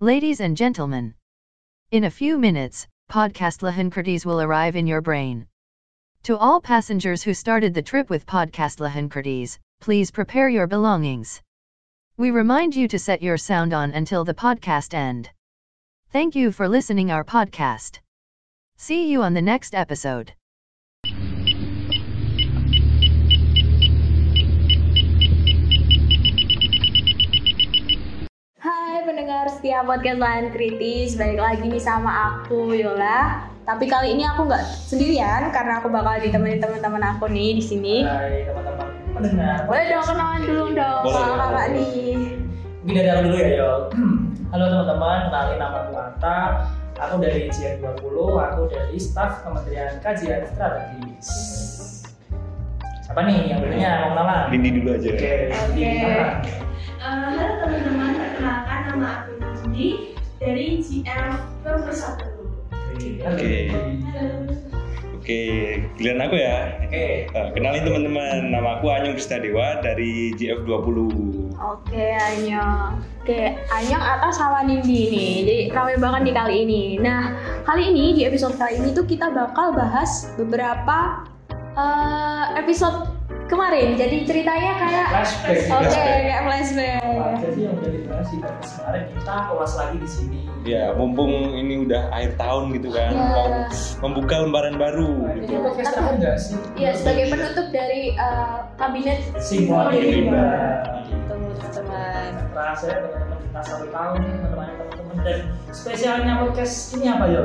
Ladies and gentlemen, in a few minutes, podcast Lahankertes will arrive in your brain. To all passengers who started the trip with podcast Lahankertes, please prepare your belongings. We remind you to set your sound on until the podcast end. Thank you for listening our podcast. See you on the next episode. Pendengar setia podcast lain kritis, balik lagi nih sama aku Yola. Tapi kali ini aku nggak sendirian karena aku bakal ditemani teman-teman aku nih di sini. Hai teman-teman pendengar. Boleh dong kenalan dulu dong Boleh. sama kakak nih. Mungkin dari aku dulu ya, Yo. Halo teman-teman, kenalin nama aku Ata. Aku dari CN20, aku dari staf Kementerian Kajian Strategis. Siapa nih yang bertanya mau kenalan? Dini dulu aja. Oke, Oke. Dini Eh, halo teman-teman, perkenalkan nama aku Nindi dari GM 21. Oke. Oke. Oke, giliran aku ya. Oke. Eh, kenalin teman-teman, nama aku Anyong Kristadewa dari GF20. Oke Anyong. Oke Anyong atas sama Nindi nih. Jadi rame banget nih kali ini. Nah kali ini di episode kali ini tuh kita bakal bahas beberapa eh, episode kemarin. Jadi ceritanya kayak Flashback. Oke, Flashback. kayak flashback. Nah, jadi yang udah dibahas di podcast kemarin kita ulas lagi di sini. Ya, mumpung ini udah akhir tahun gitu kan, Ya. mau membuka lembaran baru Ini gitu. podcast terakhir nggak sih? Iya, sebagai penutup dari eh, kabinet Simon Simon Rimba. Gitu, teman-teman. Terasa ya teman-teman kita satu tahun menemani teman-teman dan spesialnya podcast ini apa yo?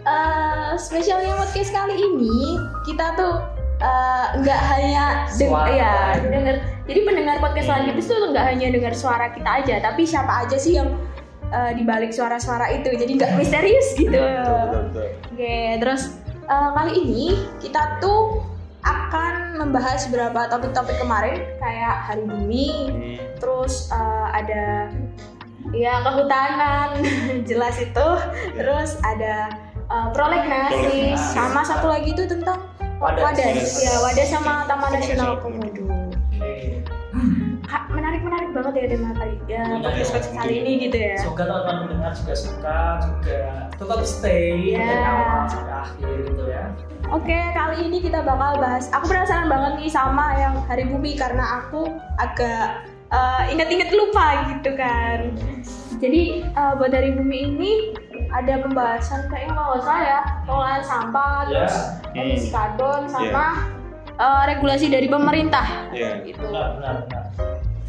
Eh, spesialnya podcast kali ini kita tuh eh, nggak hanya deng- Suara. ya denger. Jadi pendengar podcast selanjutnya tuh nggak hanya dengar suara kita aja, tapi siapa aja sih yang eh, di balik suara-suara itu. Jadi nggak misterius gitu. Oke, terus eh, kali ini kita tuh akan membahas beberapa topik-topik kemarin kayak hari bumi, Hmm, terus eh, ada ya kehutanan jelas itu, terus ada prolegnasis, Prolegnasis. sama satu lagi itu tentang Wadas. wadas, ya wadas sama Taman Nasional Komodo. Oke. Kak, menarik-menarik banget ya tema kali ya Iya, podcast iya, kali ini gitu ya. Semoga teman-teman pendengar juga suka, juga tetap stay Ya. dari awal sampai akhir gitu ya. Oke, kali ini kita bakal bahas. Aku penasaran banget nih sama yang Hari Bumi karena aku agak eh, inget-inget lupa gitu kan. Jadi eh, buat Hari Bumi ini ada pembahasan kayaknya kalau nggak salah ya pengelolaan sampah, Ya. terus emisi Hmm. karbon sama eh, regulasi dari pemerintah. Iya. Gitu. Benar, benar, benar.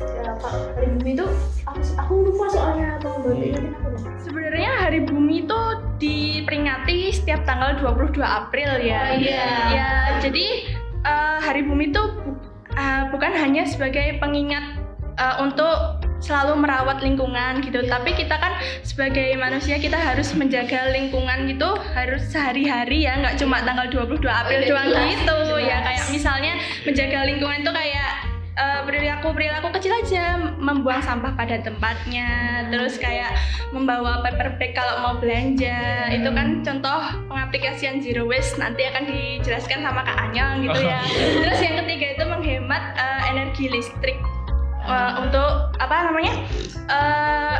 Ya, Hari Bumi itu aku, aku lupa soalnya atau Hmm. aku. Sebenarnya Hari Bumi itu diperingati setiap tanggal 22 April ya. Oh, iya. Ya, jadi eh, Hari Bumi itu bu- eh, bukan hanya sebagai pengingat eh, untuk selalu merawat lingkungan gitu, tapi kita kan sebagai manusia kita harus menjaga lingkungan gitu harus sehari-hari ya, nggak cuma tanggal 22 April iya, doang jelas, gitu. Ya. jelas. Kayak misalnya menjaga lingkungan itu kayak eh, perilaku perilaku kecil aja. Membuang sampah pada tempatnya terus kayak membawa paper bag kalau mau belanja. Itu kan contoh pengaplikasian zero waste nanti akan dijelaskan sama Kak Anyong gitu ya. Terus yang ketiga itu menghemat eh, energi listrik Eh, untuk apa namanya Eh,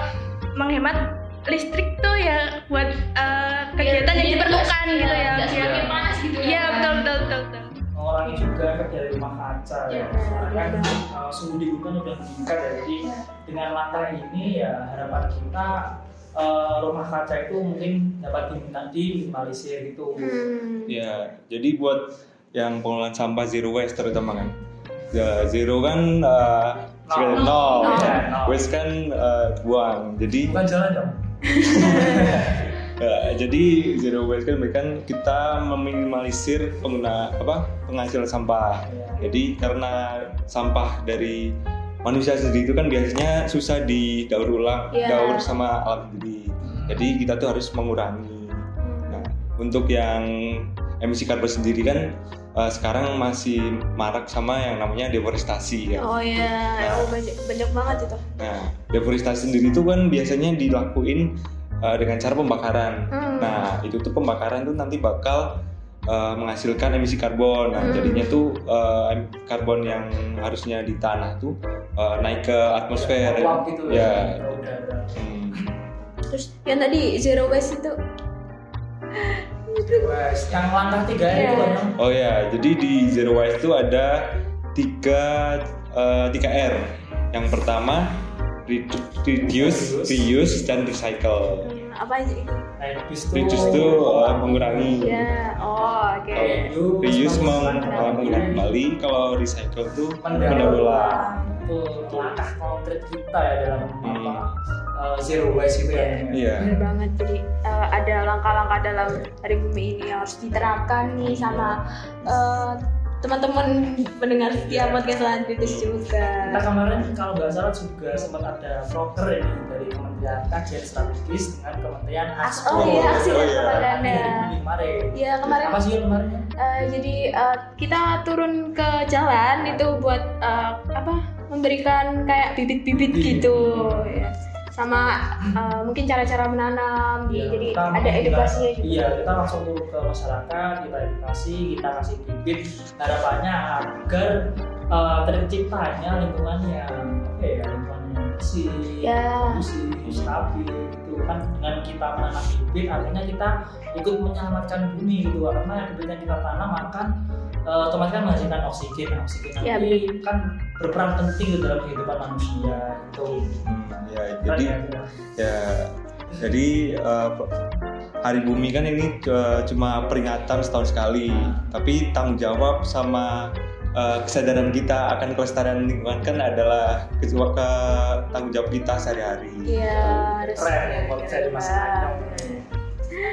menghemat listrik tuh ya buat eh, kegiatan yang Biar diperlukan nggak- gitu ya semakin panas gitu ya, iya kan? betul betul betul, betul. Mengurangi juga kerja di rumah kaca ya. Iya, Karena kan iya. uh, suhu di gunung udah meningkat ya. Jadi dengan langkah ini ya harapan kita uh, rumah kaca itu mungkin dapat diminta diminimalisir gitu. Hmm. Ya, jadi buat yang pengelolaan sampah zero waste terutama kan. Ya, zero kan uh, Nol. nol, waste kan uh, buang. Jadi Bukan jalan dong. Ya, jadi zero waste kan berarti kan kita meminimalisir pengguna apa penghasil sampah. Iya. Jadi karena sampah dari manusia sendiri itu kan biasanya susah didaur ulang, Iya. daur sama alam sendiri. Jadi kita tuh harus mengurangi. Nah, untuk yang emisi karbon sendiri kan eh, sekarang masih marak sama yang namanya deforestasi ya. Oh iya, oh, banyak, banyak banget itu. Nah, deforestasi sendiri itu kan biasanya dilakuin uh, dengan cara pembakaran. Hmm. Nah, itu tuh pembakaran tuh nanti bakal uh, menghasilkan emisi karbon. Nah, Hmm. jadinya tuh uh, karbon yang harusnya di tanah tuh uh, naik ke atmosfer. Uap gitu Ya. ya. Hmm. terus yang tadi zero waste itu Yang langkah tiga Iya. itu kan Oh ya, jadi di Zero Waste itu ada tiga eh, tiga R. Yang pertama redu- reduce, reuse, dan recycle. hmm, apa aja itu reduce tuh Reduce itu eh, mengurangi. ya oh oke Kalau reuse meng, eh, mengurangi kembali, kalau recycle itu mendaur mendaur ulang. itu langkah konkret kita ya dalam Hmm. apa uh, zero waste itu ya. Iya. Bener banget. Jadi eh, ada langkah-langkah dalam hari bumi ini yang harus diterapkan nih sama eh, teman-teman pendengar setia podcast Lantritis juga. Kita kemarin kalau nggak salah juga sempat ada proker ini dari Kementerian Kajian Strategis dengan Kementerian As- Aspro oh iya aksi dan iya. propaganda kemarin. Ya kemarin. Apa sih kemarin? Eh, jadi eh, kita turun ke jalan itu buat eh, apa memberikan kayak bibit-bibit Bibit. gitu. Ya. Sama eh, mungkin cara-cara menanam Iya, jadi ada edukasinya juga. Iya, kita langsung turun ke masyarakat, kita edukasi, kita kasih bibit harapannya agar uh, terciptanya lingkungan yang apa ya, lingkungan yang bersih, Ya. kondusif, stabil gitu. Kan dengan kita menanam bibit artinya kita ikut menyelamatkan bumi gitu. Karena bibit yang kita tanam akan uh, otomatis kan menghasilkan oksigen oksigen Ya, nanti kan berperan penting gitu dalam kehidupan manusia itu Hmm, ya, jadi Keren ya. ya jadi eh, Hari Bumi kan ini eh, cuma peringatan setahun sekali, tapi tanggung jawab sama kesadaran kita akan kelestarian lingkungan kan adalah ke, ke tanggung jawab kita sehari-hari. Iya, harus keren ya kalau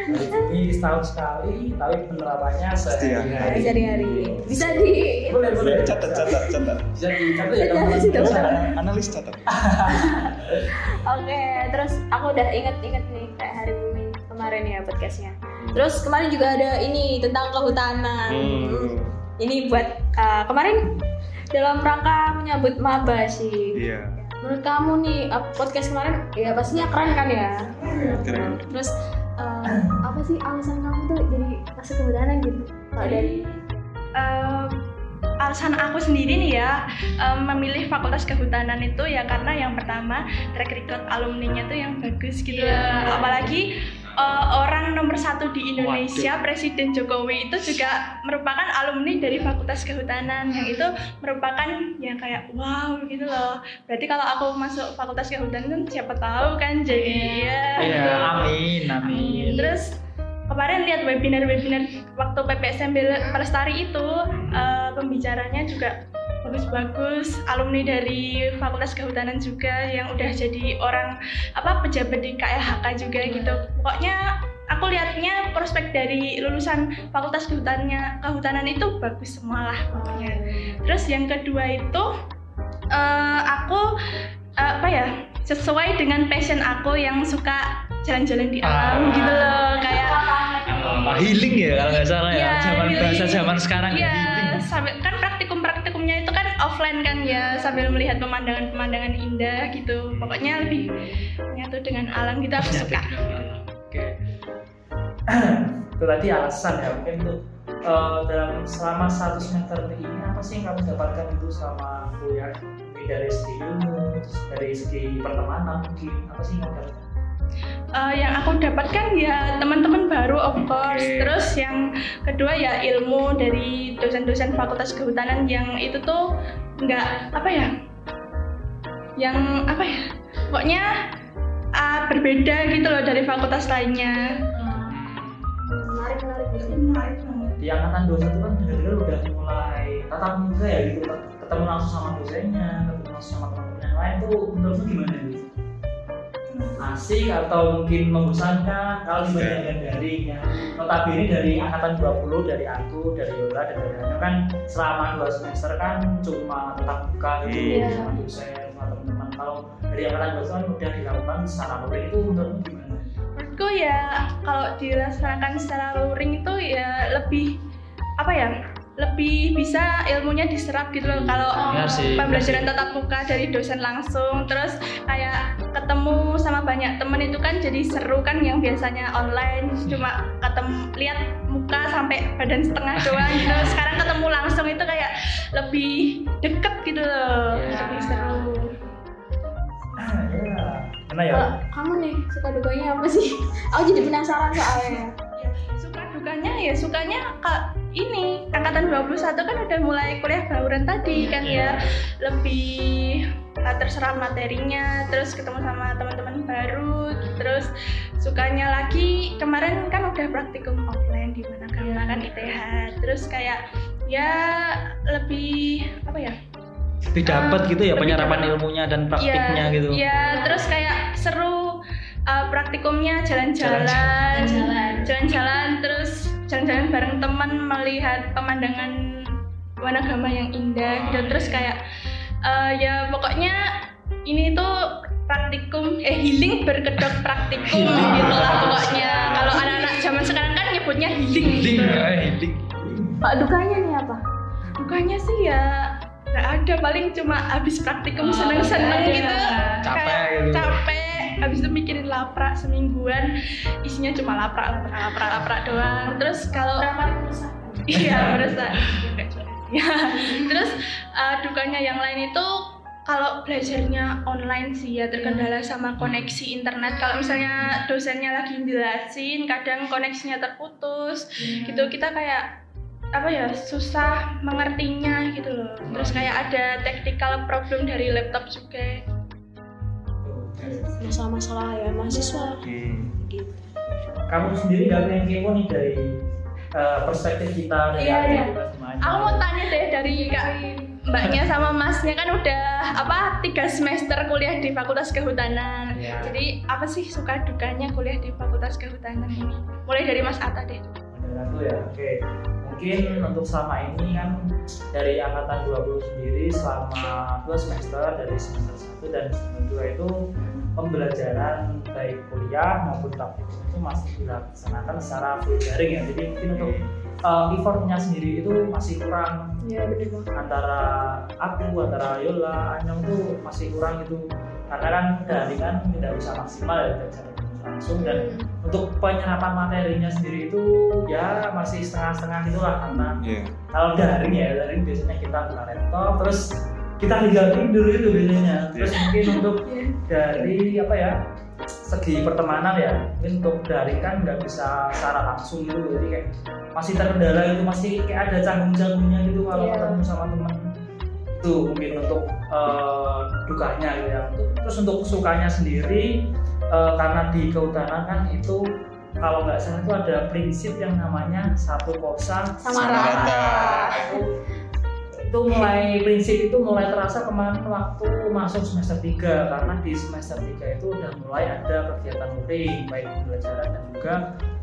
di bumi setahun sekali, tapi penerapannya sehari-hari. sehari-hari bisa di Boleh, boleh. Catat, catat, catat. Bisa dicatat ya Catat, teman-teman. catat. Bisa. Analis catat. Oke, terus aku udah inget-inget nih kayak hari bumi kemarin ya podcastnya. Terus kemarin juga ada ini tentang kehutanan. Hmm. Ini buat uh, kemarin dalam rangka menyambut maba sih. Iya. Menurut kamu nih uh, podcast kemarin ya pastinya keren kan ya? Keren. Terus uh, apa sih alasan kamu tuh jadi masuk kehutanan gitu? Kalau dari Em, alasan aku sendiri nih ya em, memilih fakultas kehutanan itu ya karena yang pertama track record alumninya tuh yang bagus gitu Iya. apalagi eh, orang nomor satu di Indonesia Presiden Jokowi itu juga merupakan alumni dari fakultas kehutanan. Yang itu merupakan ya kayak wow gitu loh. Berarti kalau aku masuk fakultas kehutanan siapa tahu kan jadi ya. Iya, amin, amin. Terus kemarin lihat webinar-webinar waktu PPSM Pelestari itu eh, pembicaranya juga bagus-bagus alumni dari Fakultas Kehutanan juga yang udah jadi orang apa pejabat di KLHK juga gitu pokoknya aku lihatnya prospek dari lulusan Fakultas Kehutanannya Kehutanan itu bagus semua lah pokoknya terus yang kedua itu eh, aku eh, apa ya sesuai dengan passion aku yang suka jalan-jalan di alam Ah. gitu loh kayak Apa, healing ya kalau nggak salah ya, Iya, zaman healing. bahasa zaman sekarang ya healing sambil kan praktikum-praktikumnya itu kan offline kan ya sambil melihat pemandangan-pemandangan indah gitu. Pokoknya lebih menyatu dengan alam gitu aku suka. oke. Itu tadi alasan ya mungkin tuh eh, dalam selama satu semester ini apa sih yang kamu dapatkan itu sama kuliah? Mungkin dari segi ilmu terus dari segi pertemanan mungkin apa sih yang kamu dapatkan Eh, yang aku dapatkan ya teman-teman baru of course. Oke. terus yang kedua ya ilmu dari dosen-dosen fakultas kehutanan yang itu tuh nggak apa ya yang apa ya pokoknya ah, berbeda gitu loh dari fakultas lainnya. Menarik menarik. Gitu. di angkatan 21 kan benar-benar udah mulai tatap muka ya gitu. Ketemu langsung sama dosennya ketemu langsung sama teman-teman yang lain. Tuh menurutmu gimana gitu asik atau mungkin membosankan kalau dibandingkan dari yang notabene dari angkatan 20 dari aku dari Yola dan dari Hana kan selama dua semester kan cuma tatap muka gitu Iya. sama dosen sama teman-teman kalau dari angkatan 20 kan udah dilakukan secara luring itu menurutmu gimana? menurutku ya kalau dilaksanakan secara luring itu ya lebih apa ya lebih bisa ilmunya diserap gitu loh kalau sih, pembelajaran tatap muka dari dosen langsung terus kayak ketemu sama banyak temen itu kan jadi seru kan yang biasanya online cuma ketemu lihat muka sampai badan setengah doang gitu sekarang ketemu langsung itu kayak lebih deket gitu loh Iya. lebih seru gimana ya? Kalau kamu nih suka dukanya apa sih? Aku jadi penasaran soalnya. Ya, suka dukanya ya sukanya kak ini angkatan 21 kan udah mulai kuliah bauran tadi kan ya. Lebih uh, terserah materinya terus ketemu sama teman-teman baru terus sukanya lagi. Kemarin kan udah praktikum offline di mana Gama kan ITH terus kayak ya lebih apa ya? Lebih dapat gitu ya penyerapan dapat. ilmunya dan praktiknya Iya, gitu. Iya, terus kayak seru uh, praktikumnya jalan-jalan, Jalan-jalan. jalan-jalan, terus jalan-jalan bareng teman melihat pemandangan Wanagama yang indah gitu. Terus kayak uh, ya pokoknya ini tuh praktikum eh healing berkedok praktikum gitu lah pokoknya. Kalau anak-anak zaman sekarang kan nyebutnya healing. Healing, gitu. eh, healing. Pak dukanya nih apa? Bukannya sih ya nggak ada paling cuma habis praktikum Oh, seneng-seneng nggak ada. gitu Capek Kayak gitu. capek habis itu mikirin laprak semingguan isinya cuma laprak laprak laprak laprak doang. Terus kalau iya merasa ya terus uh, dukanya yang lain itu kalau belajarnya online sih ya terkendala sama koneksi internet. Kalau misalnya dosennya lagi jelasin kadang koneksinya terputus. Gitu kita kayak apa ya susah mengertinya gitu loh. Terus kayak ada technical problem dari laptop juga Masalah-masalah ya mahasiswa. Hmm. Gitu. Kamu sendiri gak pengen kepo nih dari uh, perspektif kita dari Iya, iya. gimana? aku mau tanya deh dari kak mbaknya sama masnya kan udah apa tiga semester kuliah di fakultas kehutanan Iya. jadi apa sih suka dukanya kuliah di fakultas kehutanan ini mulai dari mas Atta deh ya, oke. Mungkin untuk selama ini kan dari angkatan 20 sendiri selama dua semester dari semester 1 dan semester 2 itu pembelajaran baik kuliah maupun praktikum itu masih dilaksanakan secara full daring ya. Jadi mungkin untuk uh, effortnya sendiri itu masih kurang banget. antara aku antara Yola Anyong tuh masih kurang gitu karena kan daring kan tidak bisa maksimal ya tidak bisa ketemu langsung dan untuk penyerapan materinya sendiri itu ya masih setengah-setengah itulah karena Iya. kalau daring ya daring biasanya kita buka laptop terus kita tinggal tidur itu biasanya terus mungkin untuk dari apa ya segi pertemanan ya mungkin untuk daring kan nggak bisa secara langsung gitu jadi kayak masih terkendala itu masih kayak ada canggung-canggungnya gitu kalau Iya. ketemu sama teman itu mungkin untuk eh, dukanya gitu ya Untuk- terus untuk sukanya sendiri eh, karena di kehutanan kan itu kalau nggak salah itu ada prinsip yang namanya satu kosa Sama rata. itu itu mulai prinsip itu mulai terasa kemarin waktu masuk semester 3 karena di semester 3 itu udah mulai ada kegiatan luring baik pembelajaran dan juga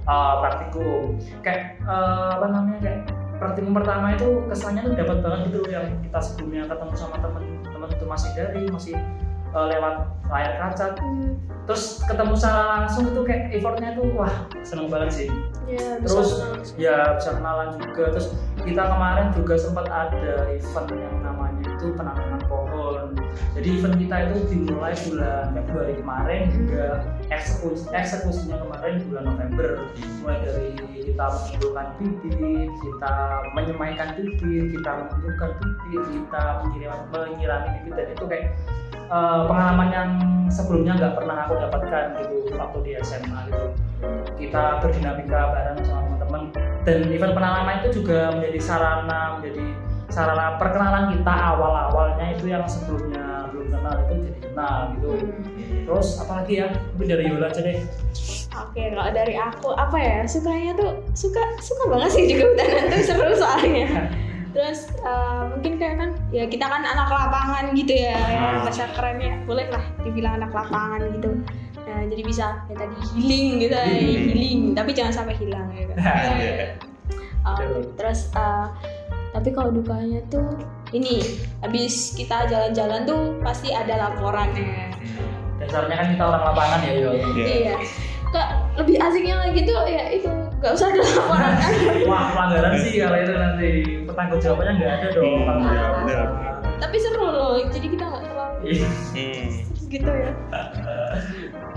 uh, praktikum kayak uh, apa namanya kayak praktikum pertama itu kesannya tuh dapat banget gitu yang kita sebelumnya ketemu sama temen-temen itu masih dari masih uh, lewat layar kaca. Terus ketemu secara langsung itu kayak effortnya tuh wah seneng banget sih. Iya, Terus, bisa ya bisa kenalan juga. Terus kita kemarin juga sempat ada event yang namanya itu penanaman pohon. Jadi event kita itu dimulai bulan Februari kemarin hingga eksekusi eksekusinya kemarin bulan November. Mulai dari kita mengumpulkan bibit kita menyemaikan bibit kita menentukan bibit kita menyiram menyirami bibit. Dan itu kayak eh, pengalaman yang sebelumnya nggak pernah aku dapatkan gitu waktu di SMA gitu. Kita berdinamika bareng sama teman-teman. Dan event penanaman itu juga menjadi sarana menjadi sarana perkenalan kita awal-awalnya itu yang sebelumnya belum kenal itu jadi kenal gitu. Terus apalagi ya? Mungkin dari Yola aja deh. Oke, kalau dari aku apa ya? Sukanya tuh suka suka banget sih juga kehutanan tuh seru soalnya. Terus eh, mungkin kayak kan ya kita kan anak lapangan gitu ya, ya bahasa kerennya boleh lah dibilang anak lapangan gitu. Nah, jadi bisa ya tadi healing gitu, ya, healing, tapi jangan sampai hilang ya kan. Um, terus eh, tapi kalau dukanya tuh ini habis kita jalan-jalan tuh pasti ada laporannya. dasarnya kan kita orang lapangan ya Yol Iya. Iya. Kok lebih asiknya lagi tuh ya itu nggak usah ada laporan kan. wah pelanggaran sih kalau itu nanti pertanggung jawabannya nggak ada dong Hmm, iya, benar. Tapi seru loh, jadi kita nggak terlalu Iya. Hmm. gitu ya.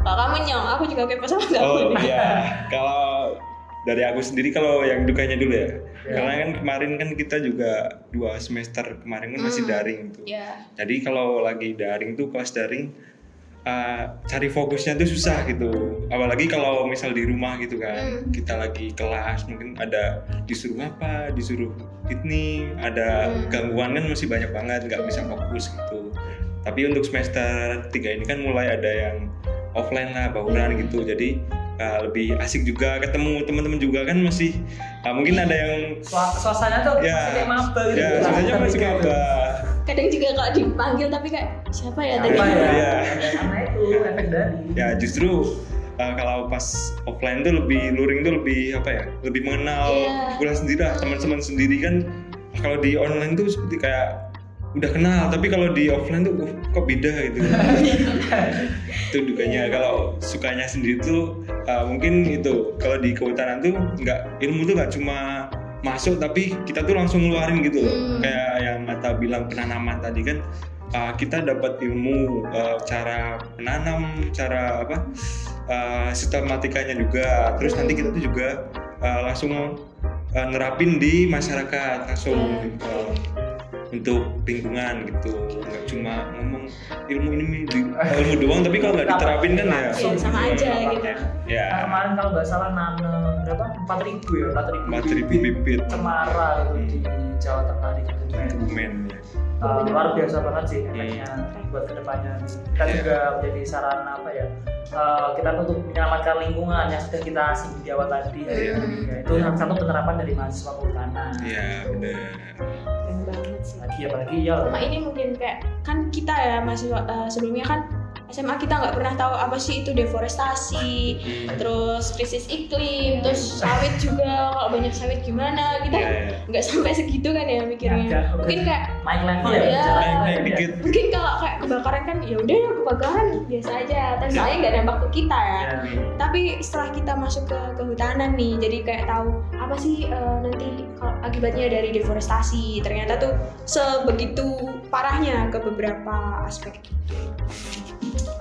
Kalau kamu nyong, aku juga kepo sama kamu. Oh nih. iya, kalau dari aku sendiri kalau yang dukanya dulu ya. Ya. Karena kan kemarin kan kita juga dua semester kemarin kan masih Hmm. daring tuh. Ya. Jadi kalau lagi daring tuh kelas daring uh, cari fokusnya tuh susah gitu. Apalagi kalau misal di rumah gitu kan. Hmm. kita lagi kelas mungkin ada disuruh apa disuruh ini ada Hmm. gangguan kan masih banyak banget nggak bisa fokus gitu. Tapi untuk semester 3 ini kan mulai ada yang offline lah bauran gitu. Jadi uh, lebih asik juga ketemu teman-teman juga kan masih uh, mungkin ada yang Sua- suasana tuh Ya. masih kayak maba gitu. ya masih maba kadang juga kalau dipanggil tapi kayak siapa ya tadi? Apa ya? Iya. karena itu efek dari. Ya justru uh, kalau pas offline tuh lebih luring tuh lebih apa ya lebih mengenal Iya. bulan sendiri lah teman-teman sendiri kan. Kalau di online tuh seperti kayak udah kenal tapi kalau di offline tuh uh, kok beda gitu? Itu dukanya. Kalau sukanya sendiri tuh uh, mungkin itu kalau di kehutanan tuh nggak ilmu tuh nggak cuma masuk tapi kita tuh langsung ngeluarin gitu loh. Hmm. kayak Mata bilang penanaman tadi kan uh, kita dapat ilmu uh, cara menanam cara apa uh, sistematikanya juga. Terus nanti kita tuh juga uh, langsung uh, nerapin di masyarakat langsung uh, untuk lingkungan gitu. Nggak cuma ngomong ilmu ini di- ilmu doang tapi kalau nggak diterapin kan ya. Iya, sama aja gitu. ya Nah, kemarin kalau nggak salah nanam berapa? Empat ribu ya empat ribu, empat ribu bibit cemara gitu di Jawa Tengah di Kebumen. Men Uh, luar biasa banget sih efeknya buat ke depannya. Kita juga menjadi sarana apa ya uh, kita untuk menyelamatkan lingkungan yang sudah kita singgung di awal tadi. Iya. Ya, itu salah satu penerapan dari mahasiswa kehutanan ya benar. Keren banget sih. Lagi apalagi ya. Sama ini mungkin kayak kan kita ya mahasiswa eh, sebelumnya kan SMA kita nggak pernah tahu apa sih itu deforestasi Hmm. terus krisis iklim terus sawit juga kalau banyak sawit gimana kita Iya, iya. nggak sampai segitu kan ya mikirnya mungkin kayak naik level ya, Iya. jalan naik naik level ya. dikit mungkin kalau kayak kebakaran kan ya udah ya kebakaran biasa aja tapi soalnya nggak dampak ke kita ya Ya. tapi setelah kita masuk ke kehutanan nih jadi kayak tahu apa sih eh, nanti kalau akibatnya dari deforestasi ternyata tuh sebegitu parahnya ke beberapa aspek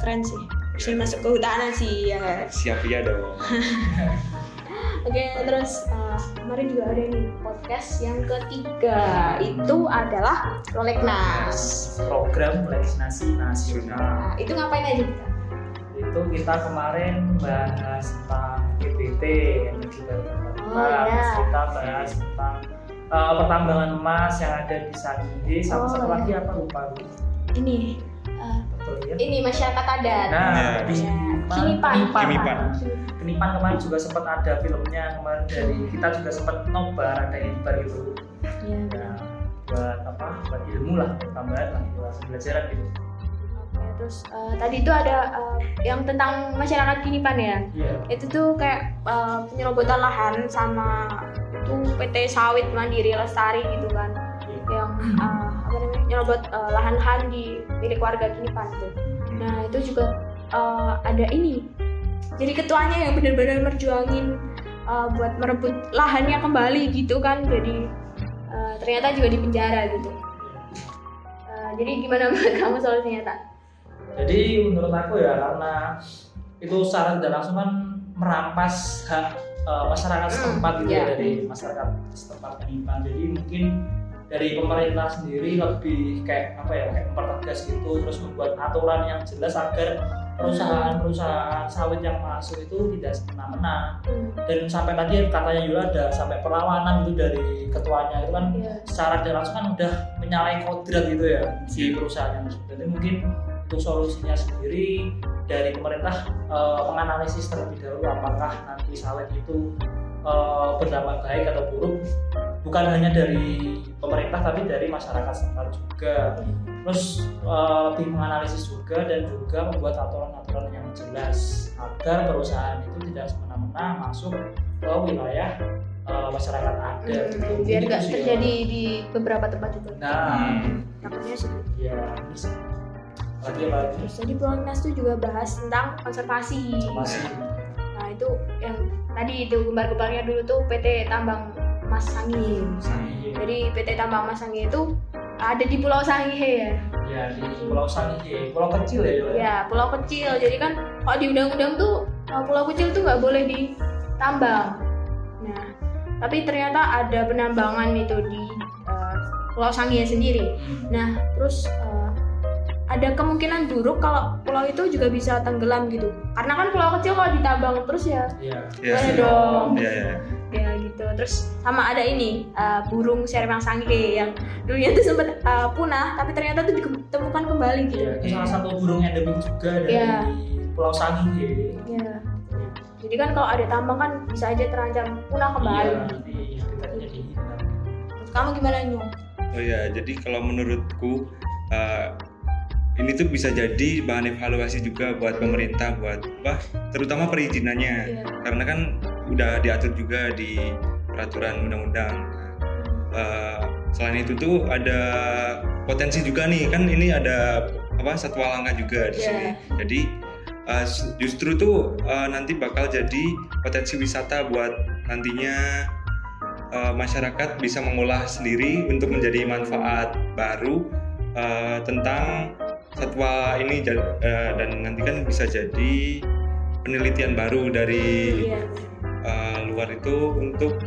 keren sih. Bisa masuk kehutanan sih ya. Siap ya dong. Oke terus eh, kemarin juga ada nih podcast yang ketiga. Itu adalah Roleknas program legislasi nasional. Nah itu ngapain aja kita itu kita kemarin bahas tentang PBT energi baru terbarukan. Oh, iya. Kita bahas tentang uh, pertambangan emas yang ada di Sangihe sama Oh, satu iya. lagi apa lupa Bu. ini eh, betul ya ini masyarakat adat nah Ya. Ya, Kinipan. Kinipan. Kinipan. Kinipan kemarin juga sempat ada filmnya kemarin dari kita juga sempat nobar ada yang nobar gitu Iya, nah, buat apa buat ilmu lah tambahan lah buat pembelajaran gitu terus eh, tadi itu ada eh, yang tentang masyarakat Kinipan ya. iya Itu tuh kayak eh, penyerobotan lahan sama itu PT Sawit Mandiri Lestari gitu kan. Iya. Yang namanya? Nyerobot eh, lahan-lahan di milik warga Kinipan tuh. Nah, itu juga eh, ada ini. Jadi ketuanya yang benar-benar merjuangin eh, buat merebut lahannya kembali gitu kan. Jadi eh, ternyata juga di penjara gitu. Eh, jadi gimana menurut kamu solusinya tak? Jadi menurut aku ya karena itu secara tidak langsung kan merampas hak eh, masyarakat setempat gitu ya iya. dari masyarakat setempat Kinipan. Jadi mungkin dari pemerintah sendiri lebih kayak apa ya kayak mempertegas gitu terus membuat aturan yang jelas agar perusahaan-perusahaan sawit yang masuk itu tidak semena-mena dan sampai tadi katanya juga ada sampai perlawanan itu dari ketuanya itu kan Iya. secara tidak langsung kan udah menyalahi kodrat gitu ya si perusahaan tersebut. Jadi mungkin untuk solusinya sendiri dari pemerintah eh, menganalisis terlebih dahulu apakah nanti sawit itu eh, berdampak baik atau buruk bukan hanya dari pemerintah tapi dari masyarakat setempat juga. Terus eh, lebih menganalisis juga dan juga membuat aturan-aturan yang jelas agar perusahaan itu tidak semena-mena masuk ke wilayah eh, masyarakat adat. gitu. Hmm, biar Gitu nggak sih, terjadi di beberapa tempat itu. Nah, Takutnya sih. ya bisa. Lagi apa lagi? Terus tadi Prolegnas tuh juga bahas tentang konservasi. Masih. Nah itu yang tadi itu gembar-gembarnya dulu tuh PT Tambang Mas Sangihe. Jadi PT Tambang Mas Sangihe itu ada di Pulau Sangihe ya. Ya di Pulau Sangihe, pulau kecil ya. Yola? Ya pulau kecil. Jadi kan kalau di undang-undang tuh uh, pulau kecil tuh nggak boleh ditambang. Nah tapi ternyata ada penambangan itu di uh, Pulau Sangihe sendiri. Hmm. Nah, terus uh, ada kemungkinan buruk kalau pulau itu juga bisa tenggelam gitu karena kan pulau kecil kalau ditambang terus ya Iya. Ya. Iya dong. Iya, iya. Ya gitu terus sama ada ini uh, burung seremang sangke yang dulunya tuh sempat uh, punah tapi ternyata tuh ditemukan kembali gitu Iya, itu salah satu burung endemik juga dari Iya. Pulau Sangihe. Ya. jadi kan kalau ada tambang kan bisa aja terancam punah kembali Iya, dihilang. Terus kamu gimana nyung Oh ya, jadi kalau menurutku uh, ini tuh bisa jadi bahan evaluasi juga buat pemerintah buat apa terutama perizinannya Iya. karena kan udah diatur juga di peraturan undang-undang. Uh, selain itu tuh ada potensi juga nih kan ini ada apa satwa langka juga di Iya. sini. Jadi uh, justru tuh uh, nanti bakal jadi potensi wisata buat nantinya uh, masyarakat bisa mengolah sendiri untuk menjadi manfaat baru uh, tentang satwa ini uh, dan nanti kan bisa jadi penelitian baru dari Iya. Uh, luar itu untuk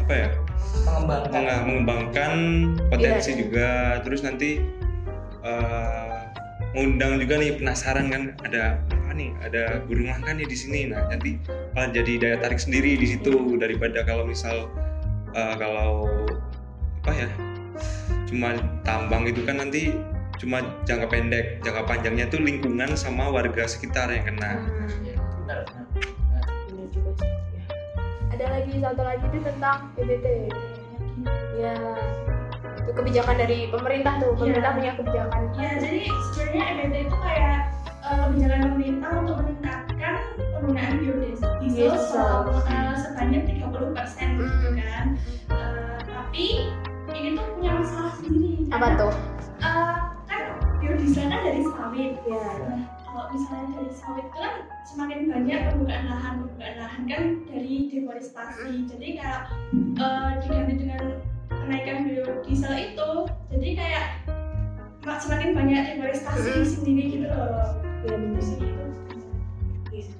apa ya Mengembangkan. mengembangkan potensi Iya. juga terus nanti uh, mengundang juga nih penasaran kan ada apa nih ada burung langka nih di sini nah nanti malah jadi daya tarik sendiri di situ daripada kalau misal uh, kalau apa ya cuma tambang itu kan nanti cuma jangka pendek jangka panjangnya tuh lingkungan sama warga sekitar yang kena Hmm. Benar, benar. Ada lagi satu lagi itu tentang PBT. Ya. Itu kebijakan dari pemerintah tuh. Pemerintah punya kebijakan. Ya, jadi sebenarnya MBT itu kayak eh, kebijakan pemerintah untuk meningkatkan penggunaan biodiesel eh, sebanyak 30 persen gitu Hmm. kan. Eh, tapi ini tuh punya masalah sendiri. Apa tuh? eh, kan biodiesel kan dari sawit. Ya. Nah, kalau misalnya dari sawit itu kan semakin banyak pembukaan lahan, pembukaan lahan kan dari deforestasi. Jadi kayak eh, diganti dengan kenaikan biodiesel itu, jadi kayak mak- semakin banyak deforestasi sendiri gitu loh. Ya bener sih. Gitu.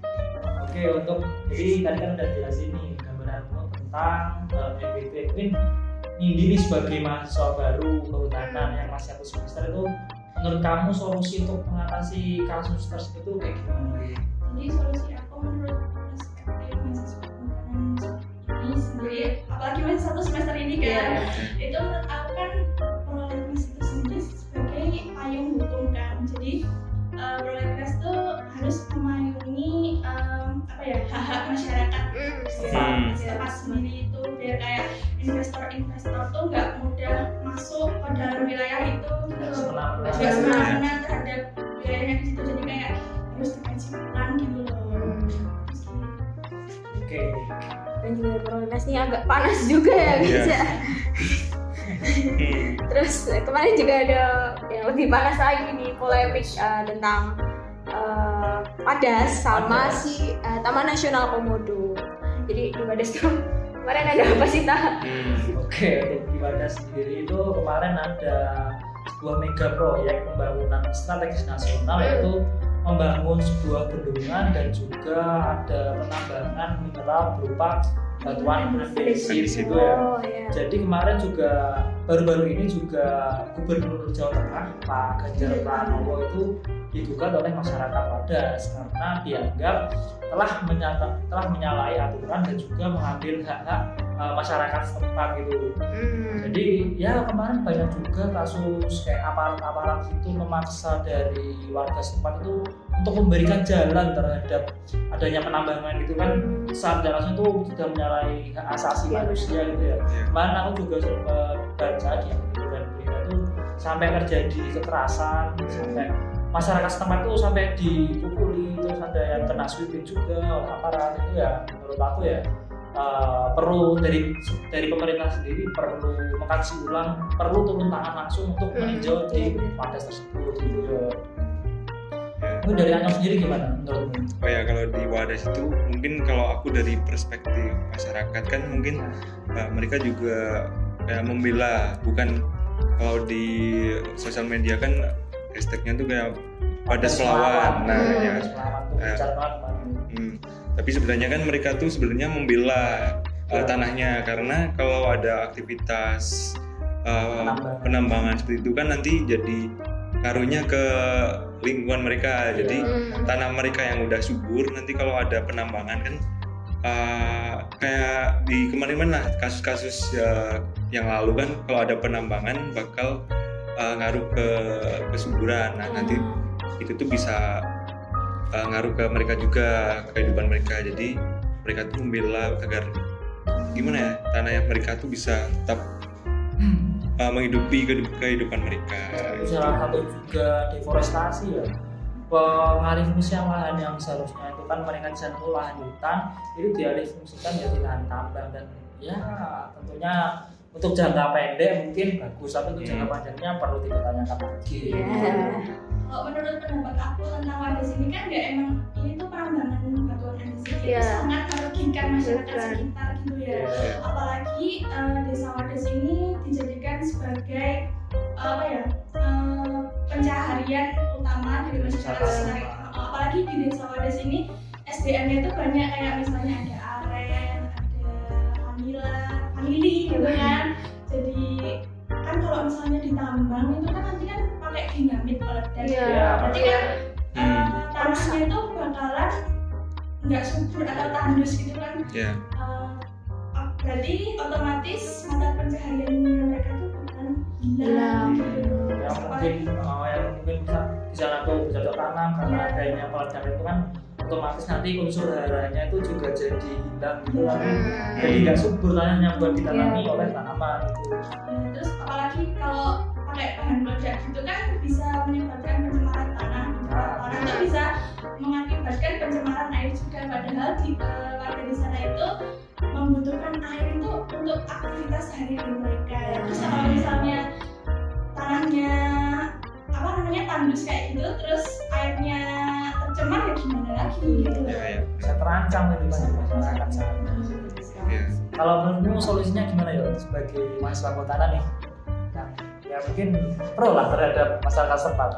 Oke untuk jadi tadi kan udah jelasin nih gambaranmu tentang uh, EBT mungkin Nindi nih sebagai mahasiswa baru kehutanan yang masih satu semester itu menurut kamu solusi untuk mengatasi kasus tersebut itu kayak gimana? Jadi solusi aku menurut perspektif mahasiswa ini sendiri, apalagi masih satu semester ini kan, Iya. itu menurut aku kan prolegnas itu sendiri sebagai payung hukum kan jadi uh, prolegnas itu harus memayungi um, apa ya hak-hak masyarakat Hmm. masyarakat sendiri itu biar kayak panas juga ya guys ya. Hmm. Terus eh, kemarin juga ada yang lebih panas lagi nih polemik eh, tentang eh, Padas sama Padas. si eh, Taman Nasional Komodo. Jadi di Padas tuh kemarin ada apa sih tak? Hmm. Oke, untuk di Wadas sendiri itu kemarin ada sebuah mega proyek pembangunan strategis nasional yaitu membangun sebuah bendungan dan juga ada penambangan mineral berupa gitu ya. Oh ya. Jadi kemarin juga baru-baru ini juga Gubernur Jawa Tengah Pak Ganjar Pranowo itu digugat oleh masyarakat Wadas karena dianggap telah menyata, telah menyalahi aturan dan juga mengambil hak-hak uh, masyarakat setempat gitu. Hmm. Jadi ya kemarin banyak juga kasus kayak aparat-aparat itu memaksa dari warga setempat itu untuk memberikan jalan terhadap adanya penambangan gitu kan saat langsung itu sudah menyalahi hak asasi Iya, manusia gitu ya. Kemarin aku juga sempat baca di berita itu sampai terjadi kekerasan sampai masyarakat setempat itu sampai dipukuli terus ada yang kena sweeping juga oleh aparat itu ya menurut aku ya uh, perlu dari dari pemerintah sendiri perlu mengkaji ulang perlu turun tangan langsung untuk Hmm, meninjau di. Wadas tersebut gitu ya. Ya. Tapi dari Anda sendiri gimana menurutmu? Oh ya kalau di Wadas itu mungkin kalau aku dari perspektif masyarakat kan mungkin uh, mereka juga kayak membela bukan kalau di sosial media kan hashtagnya tuh kayak Wadas melawan. Nah Hmm. ya. Kemarin. Hmm. Tapi sebenarnya kan mereka tuh sebenarnya membela uh, Ya. tanahnya karena kalau ada aktivitas uh, Penambangan. penambangan seperti itu kan nanti jadi ngaruhnya ke lingkungan mereka jadi Hmm. tanah mereka yang udah subur nanti kalau ada penambangan kan uh, kayak di kemarin lah kasus-kasus uh, yang lalu kan kalau ada penambangan bakal uh, ngaruh ke kesuburan. Nah nanti itu tuh bisa uh, ngaruh ke mereka juga kehidupan mereka. Jadi mereka tuh membela agar gimana ya tanah yang mereka tuh bisa tetap uh, menghidupi kehidup- kehidupan mereka. Salah satu juga deforestasi ya. Pengalih fungsian lahan yang seharusnya itu kan mereka di sana lahan hutan itu dialih fungsikan jadi lahan tambang dan ya tentunya untuk jangka pendek mungkin bagus tapi untuk jangka panjangnya perlu dipertanyakan lagi Iya. Kalau menurut pendapat aku tentang wadas ini kan nggak emang ini tuh perambangan batuan andesit itu Iya. sangat merugikan masyarakat sekitar gitu ya. Iya. Apalagi eh, desa wadas ini dijadikan sebagai apa ya eh, pencaharian utama dari masyarakat sekitar. Apalagi di desa wadas ini SDM-nya itu banyak kayak misalnya ada aren, ada vanila, vanili gitu kan. Jadi kan kalau misalnya ditambang itu kan nanti kan pakai dinamit meledak. Iya. Berarti kan Hmm. eh, tanahnya itu bakalan nggak subur atau tandus gitu kan. ya Eh, ah, berarti otomatis mata pencahariannya mereka tuh bakalan hilang. Gitu. yang mungkin eh, yang mungkin bisa di sana tuh bercocok tanam karena Iya. adanya peledak itu kan otomatis nanti unsur haranya itu juga jadi hilang gitu kan Hmm. jadi nggak subur tanahnya buat ditanami Iya. oleh tanaman gitu terus apalagi kalau pakai bahan peledak gitu kan bisa menyebabkan pencemaran tanah. gitu. Ah. Orang tuh bisa mengakibatkan pencemaran air juga padahal di eh, warga di sana itu membutuhkan air itu untuk aktivitas sehari-hari mereka. Terus kalau misalnya tanahnya apa namanya tandus kayak gitu terus airnya tercemar ya gimana lagi? Gitu ya ya bisa terancam kehidupan masyarakat sana ya kalau menurutmu solusinya gimana ya sebagai mahasiswa kehutanan nih? Yang ya mungkin pro lah terhadap masyarakat setempat.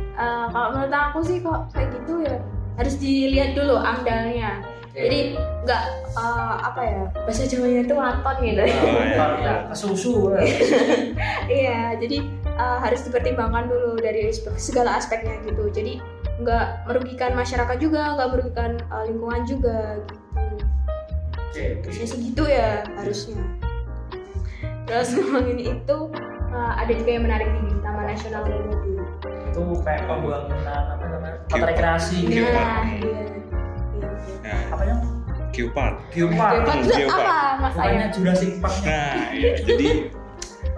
Eh, kalau menurut aku sih kok kayak gitu ya harus dilihat dulu amdalnya jadi nggak eh, apa ya bahasa Jawanya itu waton gitu. Oh, iya. Kalau ya. Kesusu ya. iya jadi eh, harus dipertimbangkan dulu dari segala aspeknya gitu. Jadi nggak merugikan masyarakat juga nggak merugikan eh, lingkungan juga gitu. Oke, harusnya sih gitu ya harusnya. Terus ngomongin itu eh, ada juga yang menarik di Taman Nasional Komodo itu kayak pembangunan apa namanya tempat rekreasi nah iya iya ya. Apa ya? Geopark geopark Geopark apa mas Ayah Jurassic Park Nah, ya, jadi